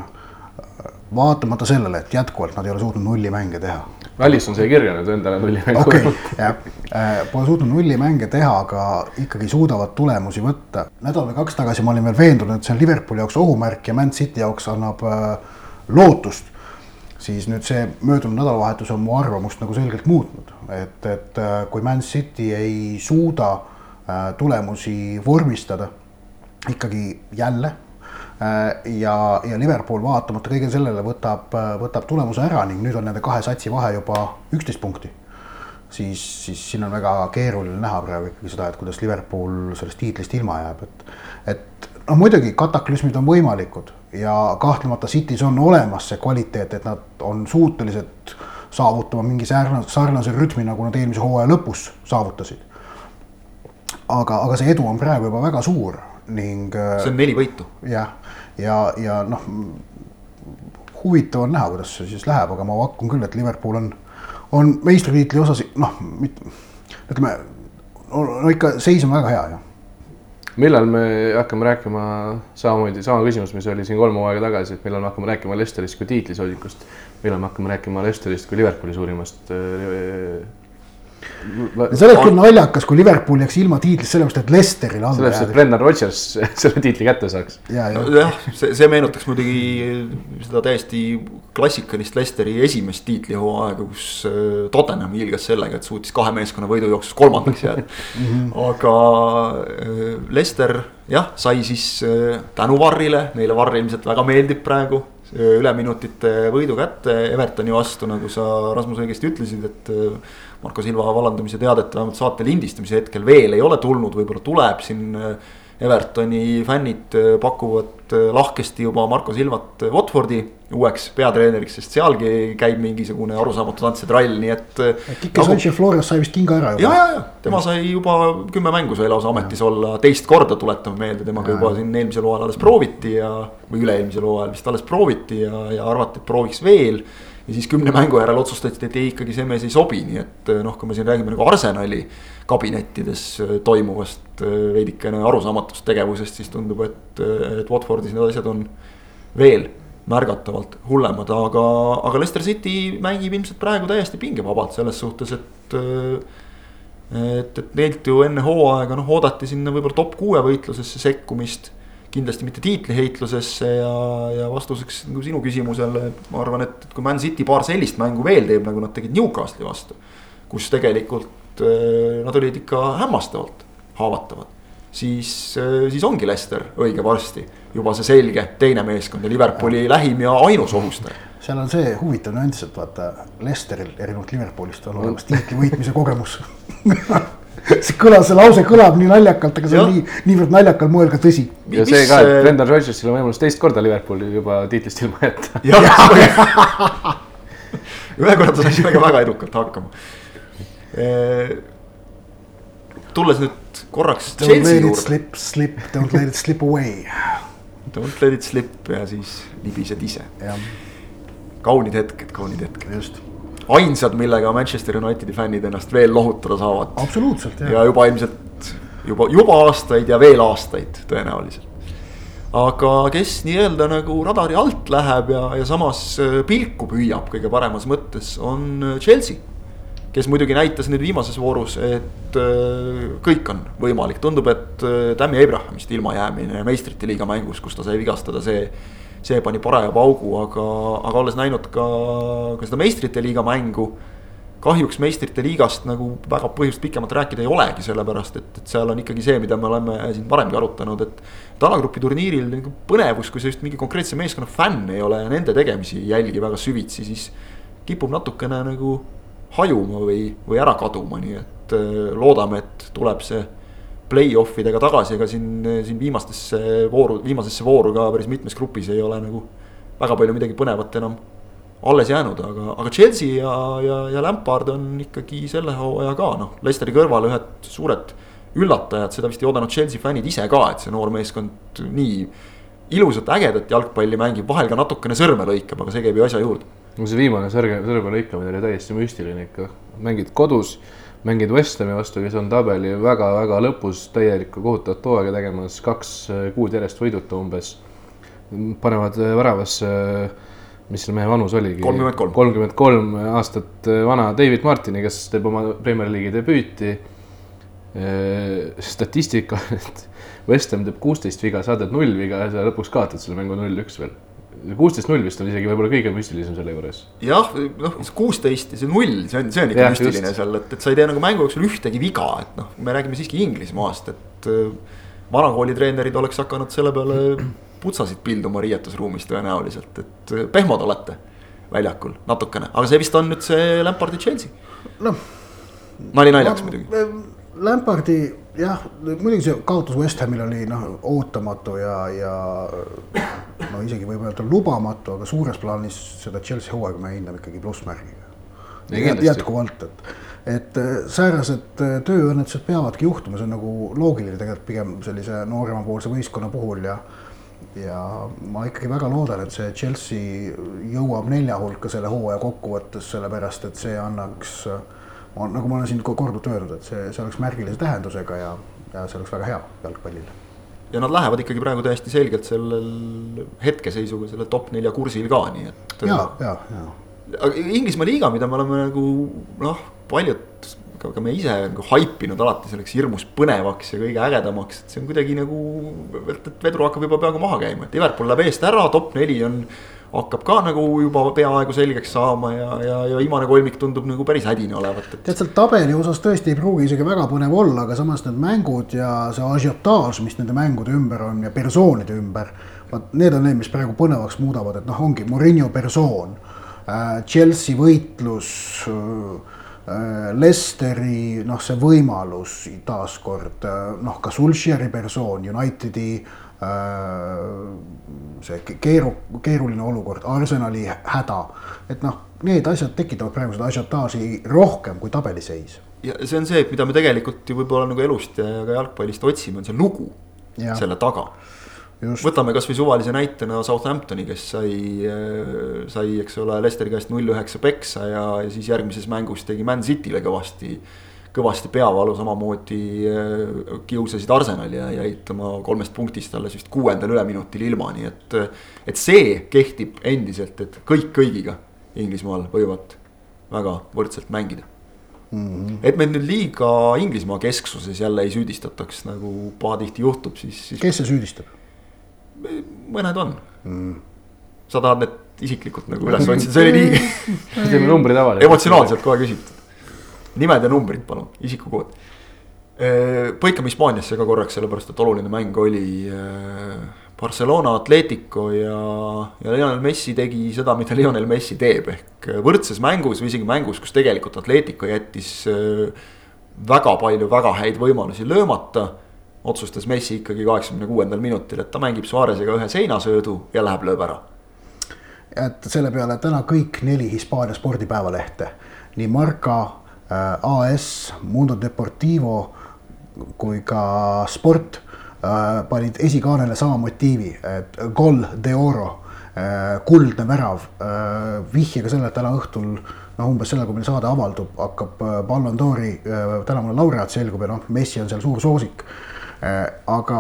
vaatamata sellele, et jätkuvalt nad ei ole suutnud nullimänge teha. Alisson sai kirja nüüd endale nullimängu. okei okay,, jah, äh, pole suutnud nullimänge teha, aga ikkagi suudavad tulemusi võtta. nädal või kaks tagasi ma olin veel veendunud, et see on Liverpooli jaoks ohumärk ja Man City jaoks annab äh, lootust. siis nüüd see möödunud nädalavahetus on mu arvamust nagu selgelt muutnud, et, et äh, kui Man City ei suuda äh, tulemusi vormistada ikkagi jälle ja, ja Liverpool vaatamata kõigele sellele võtab, võtab tulemuse ära ning nüüd on nende kahe satsi vahe juba üksteist punkti. siis, siis siin on väga keeruline näha praegu ikkagi seda, et kuidas Liverpool sellest tiitlist ilma jääb, et. et noh, muidugi kataklüsmid on võimalikud ja kahtlemata City's on olemas see kvaliteet, et nad on suutelised saavutama mingi sarnase, sarnase rütmi, nagu nad eelmise hooaja lõpus saavutasid. aga, aga see edu on praegu juba väga suur ning. Äh, see on neli võitu. jah, ja, ja, noh, huvitav on näha, kuidas see siis läheb, aga ma pakun küll, et Liverpool on, on meistritiitli osas noh, ütleme, no ikka seis on väga hea, jah millal me hakkame rääkima samamoodi, sama küsimus, mis oli siin kolm hooaega tagasi, et millal me hakkame rääkima Lesterist kui tiitlisoodikust. millal me hakkame rääkima Lesterist kui Liverpooli suurimast äh, see oleks küll naljakas, kui Liverpool jääks ilma tiitlist sellepärast, et Lesterile alla sellepärast, et Brendan Rodgers selle tiitli kätte saaks. jah ja., see, see meenutaks muidugi seda täiesti klassikalist Lesteri esimest tiitlihooaega, kus äh, Tottenham hiilgas sellega, et suutis kahe meeskonna võidujooksus kolmandaks jääda mhm. aga äh, Lester jah, sai siis äh, tänu Varrile, neile Varr ilmselt väga meeldib praegu üleminutite võidu kätte Evertoni vastu, nagu sa Rasmus õigesti ütlesid, et Marko Silva vallandamise teadet vähemalt saate lindistamise hetkel veel ei ole tulnud, võib-olla tuleb siin. Äh, Evertoni fännid äh, pakuvad äh, lahkesti juba Marko Silvat Watfordi uueks peatreeneriks, sest sealgi käib mingisugune arusaamatu tantsetrall, nii et. Kike Sanchez Flores sai vist kinga ära juba. ja, ja, ja tema sai juba kümme mängu sai lausa ametis ja. olla, teist korda tuletame meelde, temaga juba siin eelmisel hooajal alles prooviti ja. või üle-eelmisel hooajal vist alles prooviti ja, ja arvati, et prooviks veel ja siis kümne mängu järel otsustati, et ei, ikkagi see mees ei sobi, nii et eh, noh, kui me siin räägime nagu Arsenali kabinettides eh, toimuvast eh, veidikene arusaamatust tegevusest, siis tundub, et, et Watfordis need asjad on veel märgatavalt hullemad, aga, aga Leicester City mängib ilmselt praegu täiesti pingevabalt selles suhtes, et. et, et neilt ju enne hooaega noh, oodati sinna võib-olla top kuue võitlusesse sekkumist kindlasti mitte tiitliheitlusesse ja, ja vastuseks nagu sinu küsimusele, ma arvan, et, et kui Man City paar sellist mängu veel teeb, nagu nad tegid Newcastle'i vastu. kus tegelikult äh, nad olid ikka hämmastavalt haavatavad. siis, äh, siis ongi Leicester õige varsti juba see selge teine meeskond ja Liverpooli ja. lähim ja ainus ohustaja seal on see huvitav nüanss, et vaata Leicesteril erinevalt Liverpoolist on olemas tiitli võitmise kogemus see kõlas, see lause kõlab nii naljakalt, aga see on nii, niivõrd naljakal moel ka tõsi. ja see ka, et Brendan Rodgersil on võimalus teist korda Liverpooli juba tiitlist ilma jätta. ühe korra ta sai sellega väga edukalt hakkama. tulles nüüd korraks Chelsea juurde. Slip, slip, don't let it slip away. Don't let it slip ja siis libised ise. kaunid hetked, kaunid hetked. just ainsad, millega Manchester Unitedi fännid ennast veel lohutada saavad. absoluutselt, jah. ja juba ilmselt juba, juba aastaid ja veel aastaid tõenäoliselt. aga kes nii-öelda nagu radari alt läheb ja, ja samas äh, pilku püüab kõige paremas mõttes, on äh, Chelsea. kes muidugi näitas nüüd viimases voorus, et äh, kõik on võimalik, tundub, et Tammy Abrahamist ilmajäämine meistrite liiga mängus, kus ta sai vigastada, see see pani paraja paugu, aga, aga olles näinud ka, ka seda meistrite liiga mängu. kahjuks meistrite liigast nagu väga põhjust pikemalt rääkida ei olegi, sellepärast et, et seal on ikkagi see, mida me oleme siin varemgi arutanud, et. et alagrupi turniiril nagu põnevus, kui sa just mingi konkreetse meeskonna fänn ei ole ja nende tegemisi ei jälgi väga süvitsi, siis kipub natukene nagu hajuma või, või ära kaduma, nii et äh, loodame, et tuleb see play-off idega tagasi, ega siin, siin viimastesse vooru, viimasesse vooru ka päris mitmes grupis ei ole nagu väga palju midagi põnevat enam alles jäänud, aga, aga Chelsea ja, ja, ja Lampard on ikkagi selle hooaja ka noh, Leicesteri kõrval ühed suured üllatajad, seda vist ei oodanud Chelsea fännid ise ka, et see noor meeskond nii ilusat, ägedat jalgpalli mängib, vahel ka natukene sõrme lõikab, aga see käib ju asja juurde. no see viimane sõrge, sõrme lõikamine oli täiesti müstiline ikka, mängid kodus, mängid West Hami vastu, kes on tabeli väga-väga lõpus täielikku kohutavat hooaega tegemas, kaks kuud järjest võiduta umbes. panevad väravasse, mis selle mehe vanus oligi? kolmkümmend kolm. kolmkümmend kolm aastat vana David Martini, kes teeb oma Premier League'i debüüti Äh, statistika, et West Ham teeb kuusteist viga, saadad null viga ja sa lõpuks kaotad selle mängu null-üks veel. Kuusteist null vist on isegi võib-olla kõige müstilisem selle juures. jah, noh kuusteist ja see null, see on, see on ikka ja, müstiline just. seal, et, et sa ei tee nagu mängu jooksul ühtegi viga, et noh, me räägime siiski Inglismaast, et äh, vanakooli treenerid oleks hakanud selle peale putsasid pilduma riietusruumis tõenäoliselt, et äh, pehmod olete väljakul natukene, aga see vist on nüüd see Lampardi Chelsea. noh. nali naljaks muidugi Lampardi jah, muidugi see kaotus West Hamil oli noh, ootamatu ja, ja no isegi võib öelda lubamatu, aga suures plaanis seda Chelsea hooaega me hindame ikkagi plussmärgiga. jätkuvalt, et, et äh, säärased äh, tööõnnetused peavadki juhtuma, see on nagu loogiline tegelikult pigem sellise nooremapoolse võistkonna puhul ja ja ma ikkagi väga loodan, et see Chelsea jõuab nelja hulka selle hooaja kokkuvõttes, sellepärast et see annaks äh, ma, nagu ma olen siin korduvalt öelnud, et see, see oleks märgilise tähendusega ja, ja see oleks väga hea jalgpallile. ja nad lähevad ikkagi praegu täiesti selgelt sellel hetkeseisuga sellel top nelja kursil ka, nii et. ja, ja, ja. aga Inglismaa liiga, mida me oleme nagu noh, paljud ka, ka me ise nagu haipinud alati selleks hirmus põnevaks ja kõige ägedamaks, et see on kuidagi nagu, et vedur hakkab juba peaaegu maha käima, et Liverpool läheb eest ära, top neli on hakkab ka nagu juba peaaegu selgeks saama ja, ja, ja viimane kolmik tundub nagu päris hädine olevat et.... tead, seal tabeli osas tõesti ei pruugi isegi väga põnev olla, aga samas need mängud ja see asiotaaž, mis nende mängude ümber on ja persoonide ümber. vaat need on need, mis praegu põnevaks muudavad, et noh, ongi Murillo persoon äh,, Chelsea võitlus äh,. Lesteri noh, see võimalus taaskord noh, ka Sulšeri persoon, Unitedi äh, see keeru, keeruline olukord, Arsenali häda. et noh, need asjad tekitavad praegu seda asiotaaži rohkem kui tabeliseis. ja see on see, et mida me tegelikult ju võib-olla nagu elust ja ka jalgpallist otsime, on see lugu ja. selle taga. Just. võtame kasvõi suvalise näitena Southamptoni, kes sai, sai, eks ole, Leicesteri käest null üheksa peksa ja, ja siis järgmises mängus tegi Man City'le kõvasti kõvasti peavalu, samamoodi äh, kiusasid Arsenali ja jäid oma kolmest punktist alles vist kuuendal üleminutil ilma, nii et. et see kehtib endiselt, et kõik kõigiga Inglismaal võivad väga võrdselt mängida mm. -hmm. et meid nüüd liiga Inglismaa kesksuses jälle ei süüdistataks, nagu pahatihti juhtub, siis, siis. kes see süüdistab? mõned on mm.. sa tahad need isiklikult nagu üles otsida, see oli nii. teeme numbrid avalikult. emotsionaalselt kohe küsitud nimed ja numbrid, palun, isikukood. Äh, põikame Hispaaniasse ka korraks, sellepärast et oluline mäng oli äh, Barcelona Atletico ja, ja Lionel Messi tegi seda, mida Lionel Messi teeb, ehk võrdses mängus või isegi mängus, kus tegelikult Atletico jättis äh, väga palju väga häid võimalusi löömata. otsustas Messi ikkagi kaheksakümne kuuendal minutil, et ta mängib Suarezega ühe seinasöödu ja läheb, lööb ära. et selle peale täna kõik neli Hispaania spordipäevalehte, nii Marca Äh, AS, Mundo Deportivo kui ka Sport äh, panid esikaanele sama motiivi, et gol de oro, äh, kuldne värav, vihjega sellele, et täna õhtul noh, umbes sellal, kui meil saade avaldub, hakkab Ballon d'Ori tänavune laureaat selgub ja noh, Messi on seal suur soosik. aga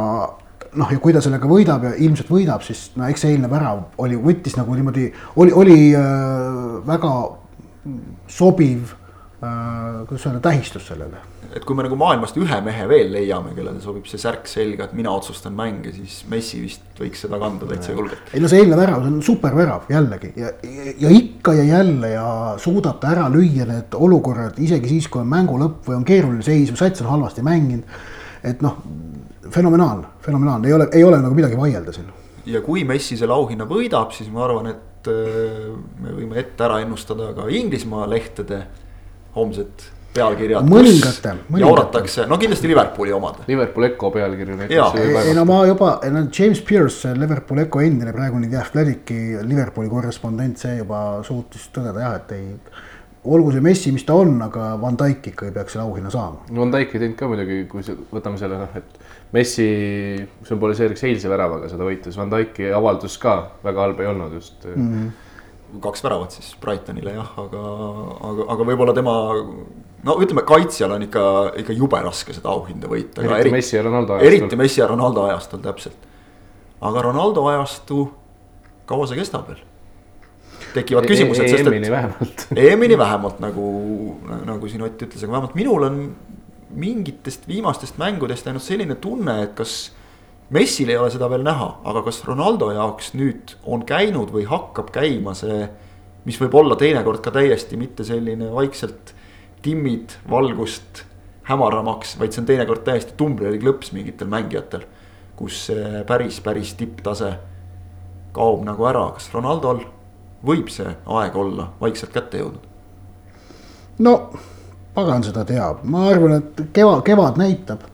noh, ja kui ta sellega võidab ja ilmselt võidab, siis no eks see eilne värav oli, võttis nagu niimoodi, oli, oli äh, väga sobiv Äh, kuidas öelda, tähistus sellele. et kui me nagu maailmast ühe mehe veel leiame, kellele sobib see särk selga, et mina otsustan mänge, siis Messi vist võiks seda kanda täitsa julgelt. ei no see eilne värav, see on supervärav jällegi ja, ja, ja ikka ja jälle ja suudab ta ära lüüa need olukorrad isegi siis, kui on mängu lõpp või on keeruline seis või sats on halvasti mänginud. et noh, fenomenaalne, fenomenaalne, ei ole, ei ole nagu midagi vaielda siin. ja kui Messi selle auhinna võidab, siis ma arvan, et äh, me võime ette ära ennustada ka Inglismaa lehtede homsed pealkirjad. mõningate, mõningate. jauratakse, no kindlasti Liverpooli omad. Liverpool Eco pealkirju Jaa. näiteks. ei no ma juba, no James Pearce, Liverpooli Eco endine praegune The Athletic'i Liverpooli korrespondent, see juba suutis tõdeda jah, et ei. olgu see Messi, mis ta on, aga Van Dijk ikka ei peaks selle auhinna saama. Van Dijk ei teinud ka muidugi, kui see, võtame selle noh, et Messi sümboliseeriks eilse väravaga seda võitu, siis Van Dijki avaldus ka väga halb ei olnud just mm. -hmm kaks väravat siis Brightonile jah, aga, aga, aga võib-olla tema. no ütleme, kaitsjal on ikka, ikka jube raske seda auhinda võita. eriti Messi ja Ronaldo ajastul. eriti Messi ja Ronaldo ajastul täpselt. aga Ronaldo ajastu, kaua see kestab veel? tekivad E- küsimused, sest EM-ini et vähemalt. EM-ini vähemalt nagu, nagu siin Ott ütles, aga vähemalt minul on mingitest viimastest mängudest ainult selline tunne, et kas Messil ei ole seda veel näha, aga kas Ronaldo jaoks nüüd on käinud või hakkab käima see, mis võib olla teinekord ka täiesti mitte selline vaikselt timmid valgust hämaramaks, vaid see on teinekord täiesti tumbleli klõps mingitel mängijatel. kus see päris, päris tipptase kaob nagu ära, kas Ronaldol võib see aeg olla vaikselt kätte jõudnud? no pagan seda teab, ma arvan, et keva, kevad näitab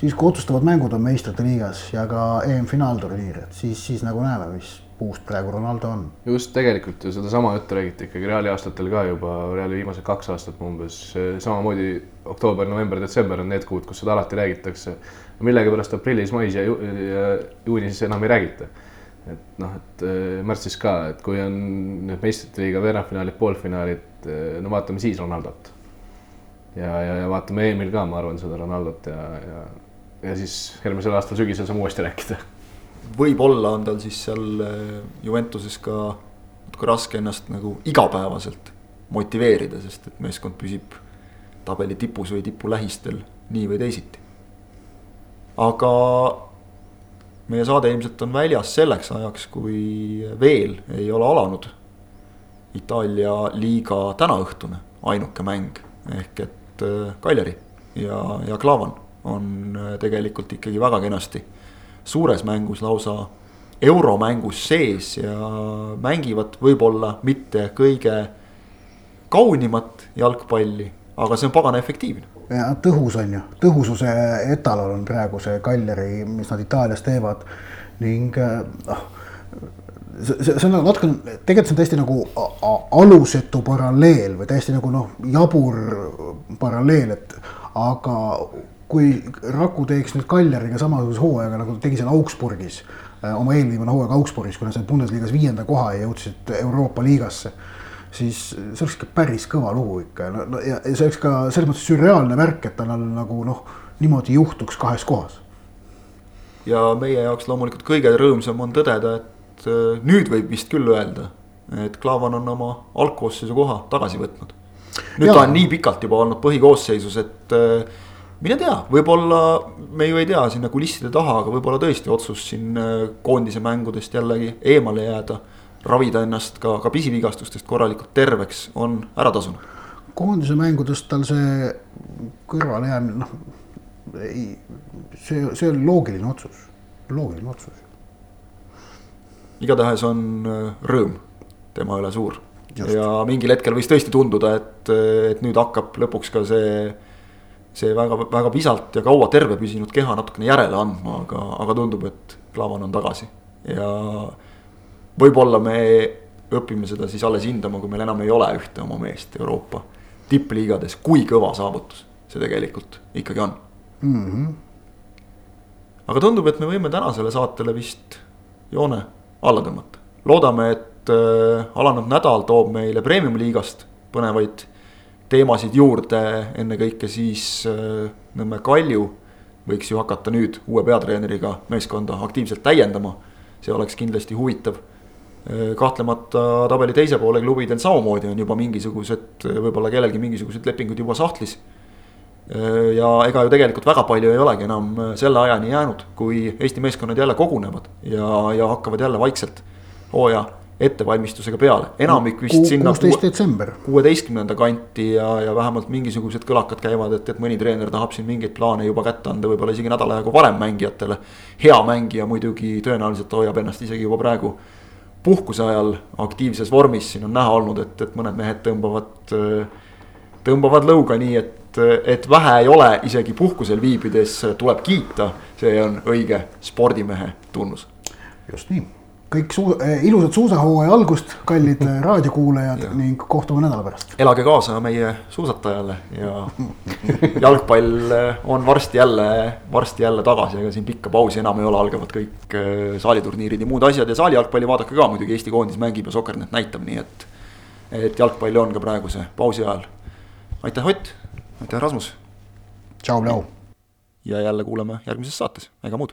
siis kui otsustavad mängud on meistrite liigas ja ka EM-finaalturniir, et siis, siis nagu näeme, mis puust praegu Ronaldo on. just tegelikult ju sedasama juttu räägiti ikkagi Reali aastatel ka juba, Reali viimased kaks aastat umbes samamoodi oktoober, november, detsember on need kuud, kus seda alati räägitakse. millegipärast aprillis, mais ja, ju, ja juunis enam ei räägita. et noh, et äh, märtsis ka, et kui on need meistrite liiga veerandfinaalid, poolfinaalid, äh, no vaatame siis Ronaldot. ja, ja, ja vaatame EM-il ka, ma arvan, seda Ronaldot ja, ja ja siis järgmisel aastal sügisel saame uuesti rääkida. võib-olla on tal siis seal äh, Juventuses ka natuke raske ennast nagu igapäevaselt motiveerida, sest et meeskond püsib tabeli tipus või tipu lähistel nii või teisiti. aga meie saade ilmselt on väljas selleks ajaks, kui veel ei ole alanud Itaalia liiga tänaõhtune ainuke mäng ehk et Kaljari ja, ja Klaavan on äh, tegelikult ikkagi väga kenasti suures mängus lausa euromängus sees ja mängivad võib-olla mitte kõige kaunimat jalgpalli, aga see on pagana efektiivne. ja tõhus on ju, tõhususe etalon on praegu see Kaljari, mis nad Itaalias teevad ning noh see, see, see on natuke, tegelikult see on täiesti nagu alusetu paralleel või täiesti nagu noh, jabur paralleel, et aga kui Raku teeks nüüd Kaljariga samasuguse hooajaga, nagu tegi seal Augsburgis, äh, oma eelviimane hooaeg Augsburgis, kui nad said Bundesliga-s viienda koha ja jõudsid Euroopa liigasse. siis see oleks ikka päris kõva lugu ikka no, no ja see oleks ka selles mõttes sürreaalne värk, et tal on nagu noh, niimoodi juhtuks kahes kohas. ja meie jaoks loomulikult kõige rõõmsam on tõdeda, et äh, nüüd võib vist küll öelda, et Klaavan on oma algkoosseisu koha tagasi võtnud. nüüd ja. ta on nii pikalt juba olnud põhikoosseisus, et äh, mine tea, võib-olla me ju ei tea sinna kulisside taha, aga võib-olla tõesti otsus siin äh, koondise mängudest jällegi eemale jääda. ravida ennast ka, ka pisivigastustest korralikult terveks on ära tasunud. koondise mängudest tal see kõrvalejäämine, noh ei, see, see on loogiline otsus, loogiline otsus. igatahes on äh, rõõm tema üle suur Just. ja mingil hetkel võis tõesti tunduda, et, et nüüd hakkab lõpuks ka see see väga, väga visalt ja kaua terve püsinud keha natukene järele andma, aga, aga tundub, et Klavan on tagasi. ja võib-olla me õpime seda siis alles hindama, kui meil enam ei ole ühte oma meest Euroopa tippliigades, kui kõva saavutus see tegelikult ikkagi on mm. -hmm. aga tundub, et me võime tänasele saatele vist joone alla tõmmata. loodame, et äh, alanud nädal toob meile premium-liigast põnevaid teemasid juurde, ennekõike siis äh, Nõmme Kalju võiks ju hakata nüüd uue peatreeneriga meeskonda aktiivselt täiendama. see oleks kindlasti huvitav. Äh, kahtlemata tabeli teise poole klubidel samamoodi on juba mingisugused, võib-olla kellelgi mingisugused lepingud juba sahtlis. Äh, ja ega ju tegelikult väga palju ei olegi enam selle ajani jäänud, kui Eesti meeskonnad jälle kogunevad ja, ja hakkavad jälle vaikselt hooaja ettevalmistusega peale, enamik vist sinna. kuusteist detsember. kuueteistkümnenda kanti ja, ja vähemalt mingisugused kõlakad käivad, et, et mõni treener tahab siin mingeid plaane juba kätte anda, võib-olla isegi nädal aega varem mängijatele. hea mängija muidugi tõenäoliselt hoiab ennast isegi juba praegu puhkuse ajal aktiivses vormis, siin on näha olnud, et, et mõned mehed tõmbavad äh, tõmbavad lõuga nii, et, et vähe ei ole, isegi puhkusel viibides tuleb kiita. see on õige spordimehe tunnus. just nii, kõik suu-, eh, ilusat suusahooaja algust, kallid eh, raadiokuulajad ning kohtume nädala pärast. elage kaasa meie suusatajale ja jalgpall eh, on varsti jälle, varsti jälle tagasi, ega siin pikka pausi enam ei ole, algavad kõik saaliturniirid ja muud asjad ja saali jalgpalli vaadake ka muidugi, Eesti koondis mängib ja Soker.net näitab, nii et. et jalgpalli on ka praeguse pausi ajal aitäh, Ott, aitäh, Rasmus. tšau, Leo. ja jälle kuuleme järgmises saates, ega muud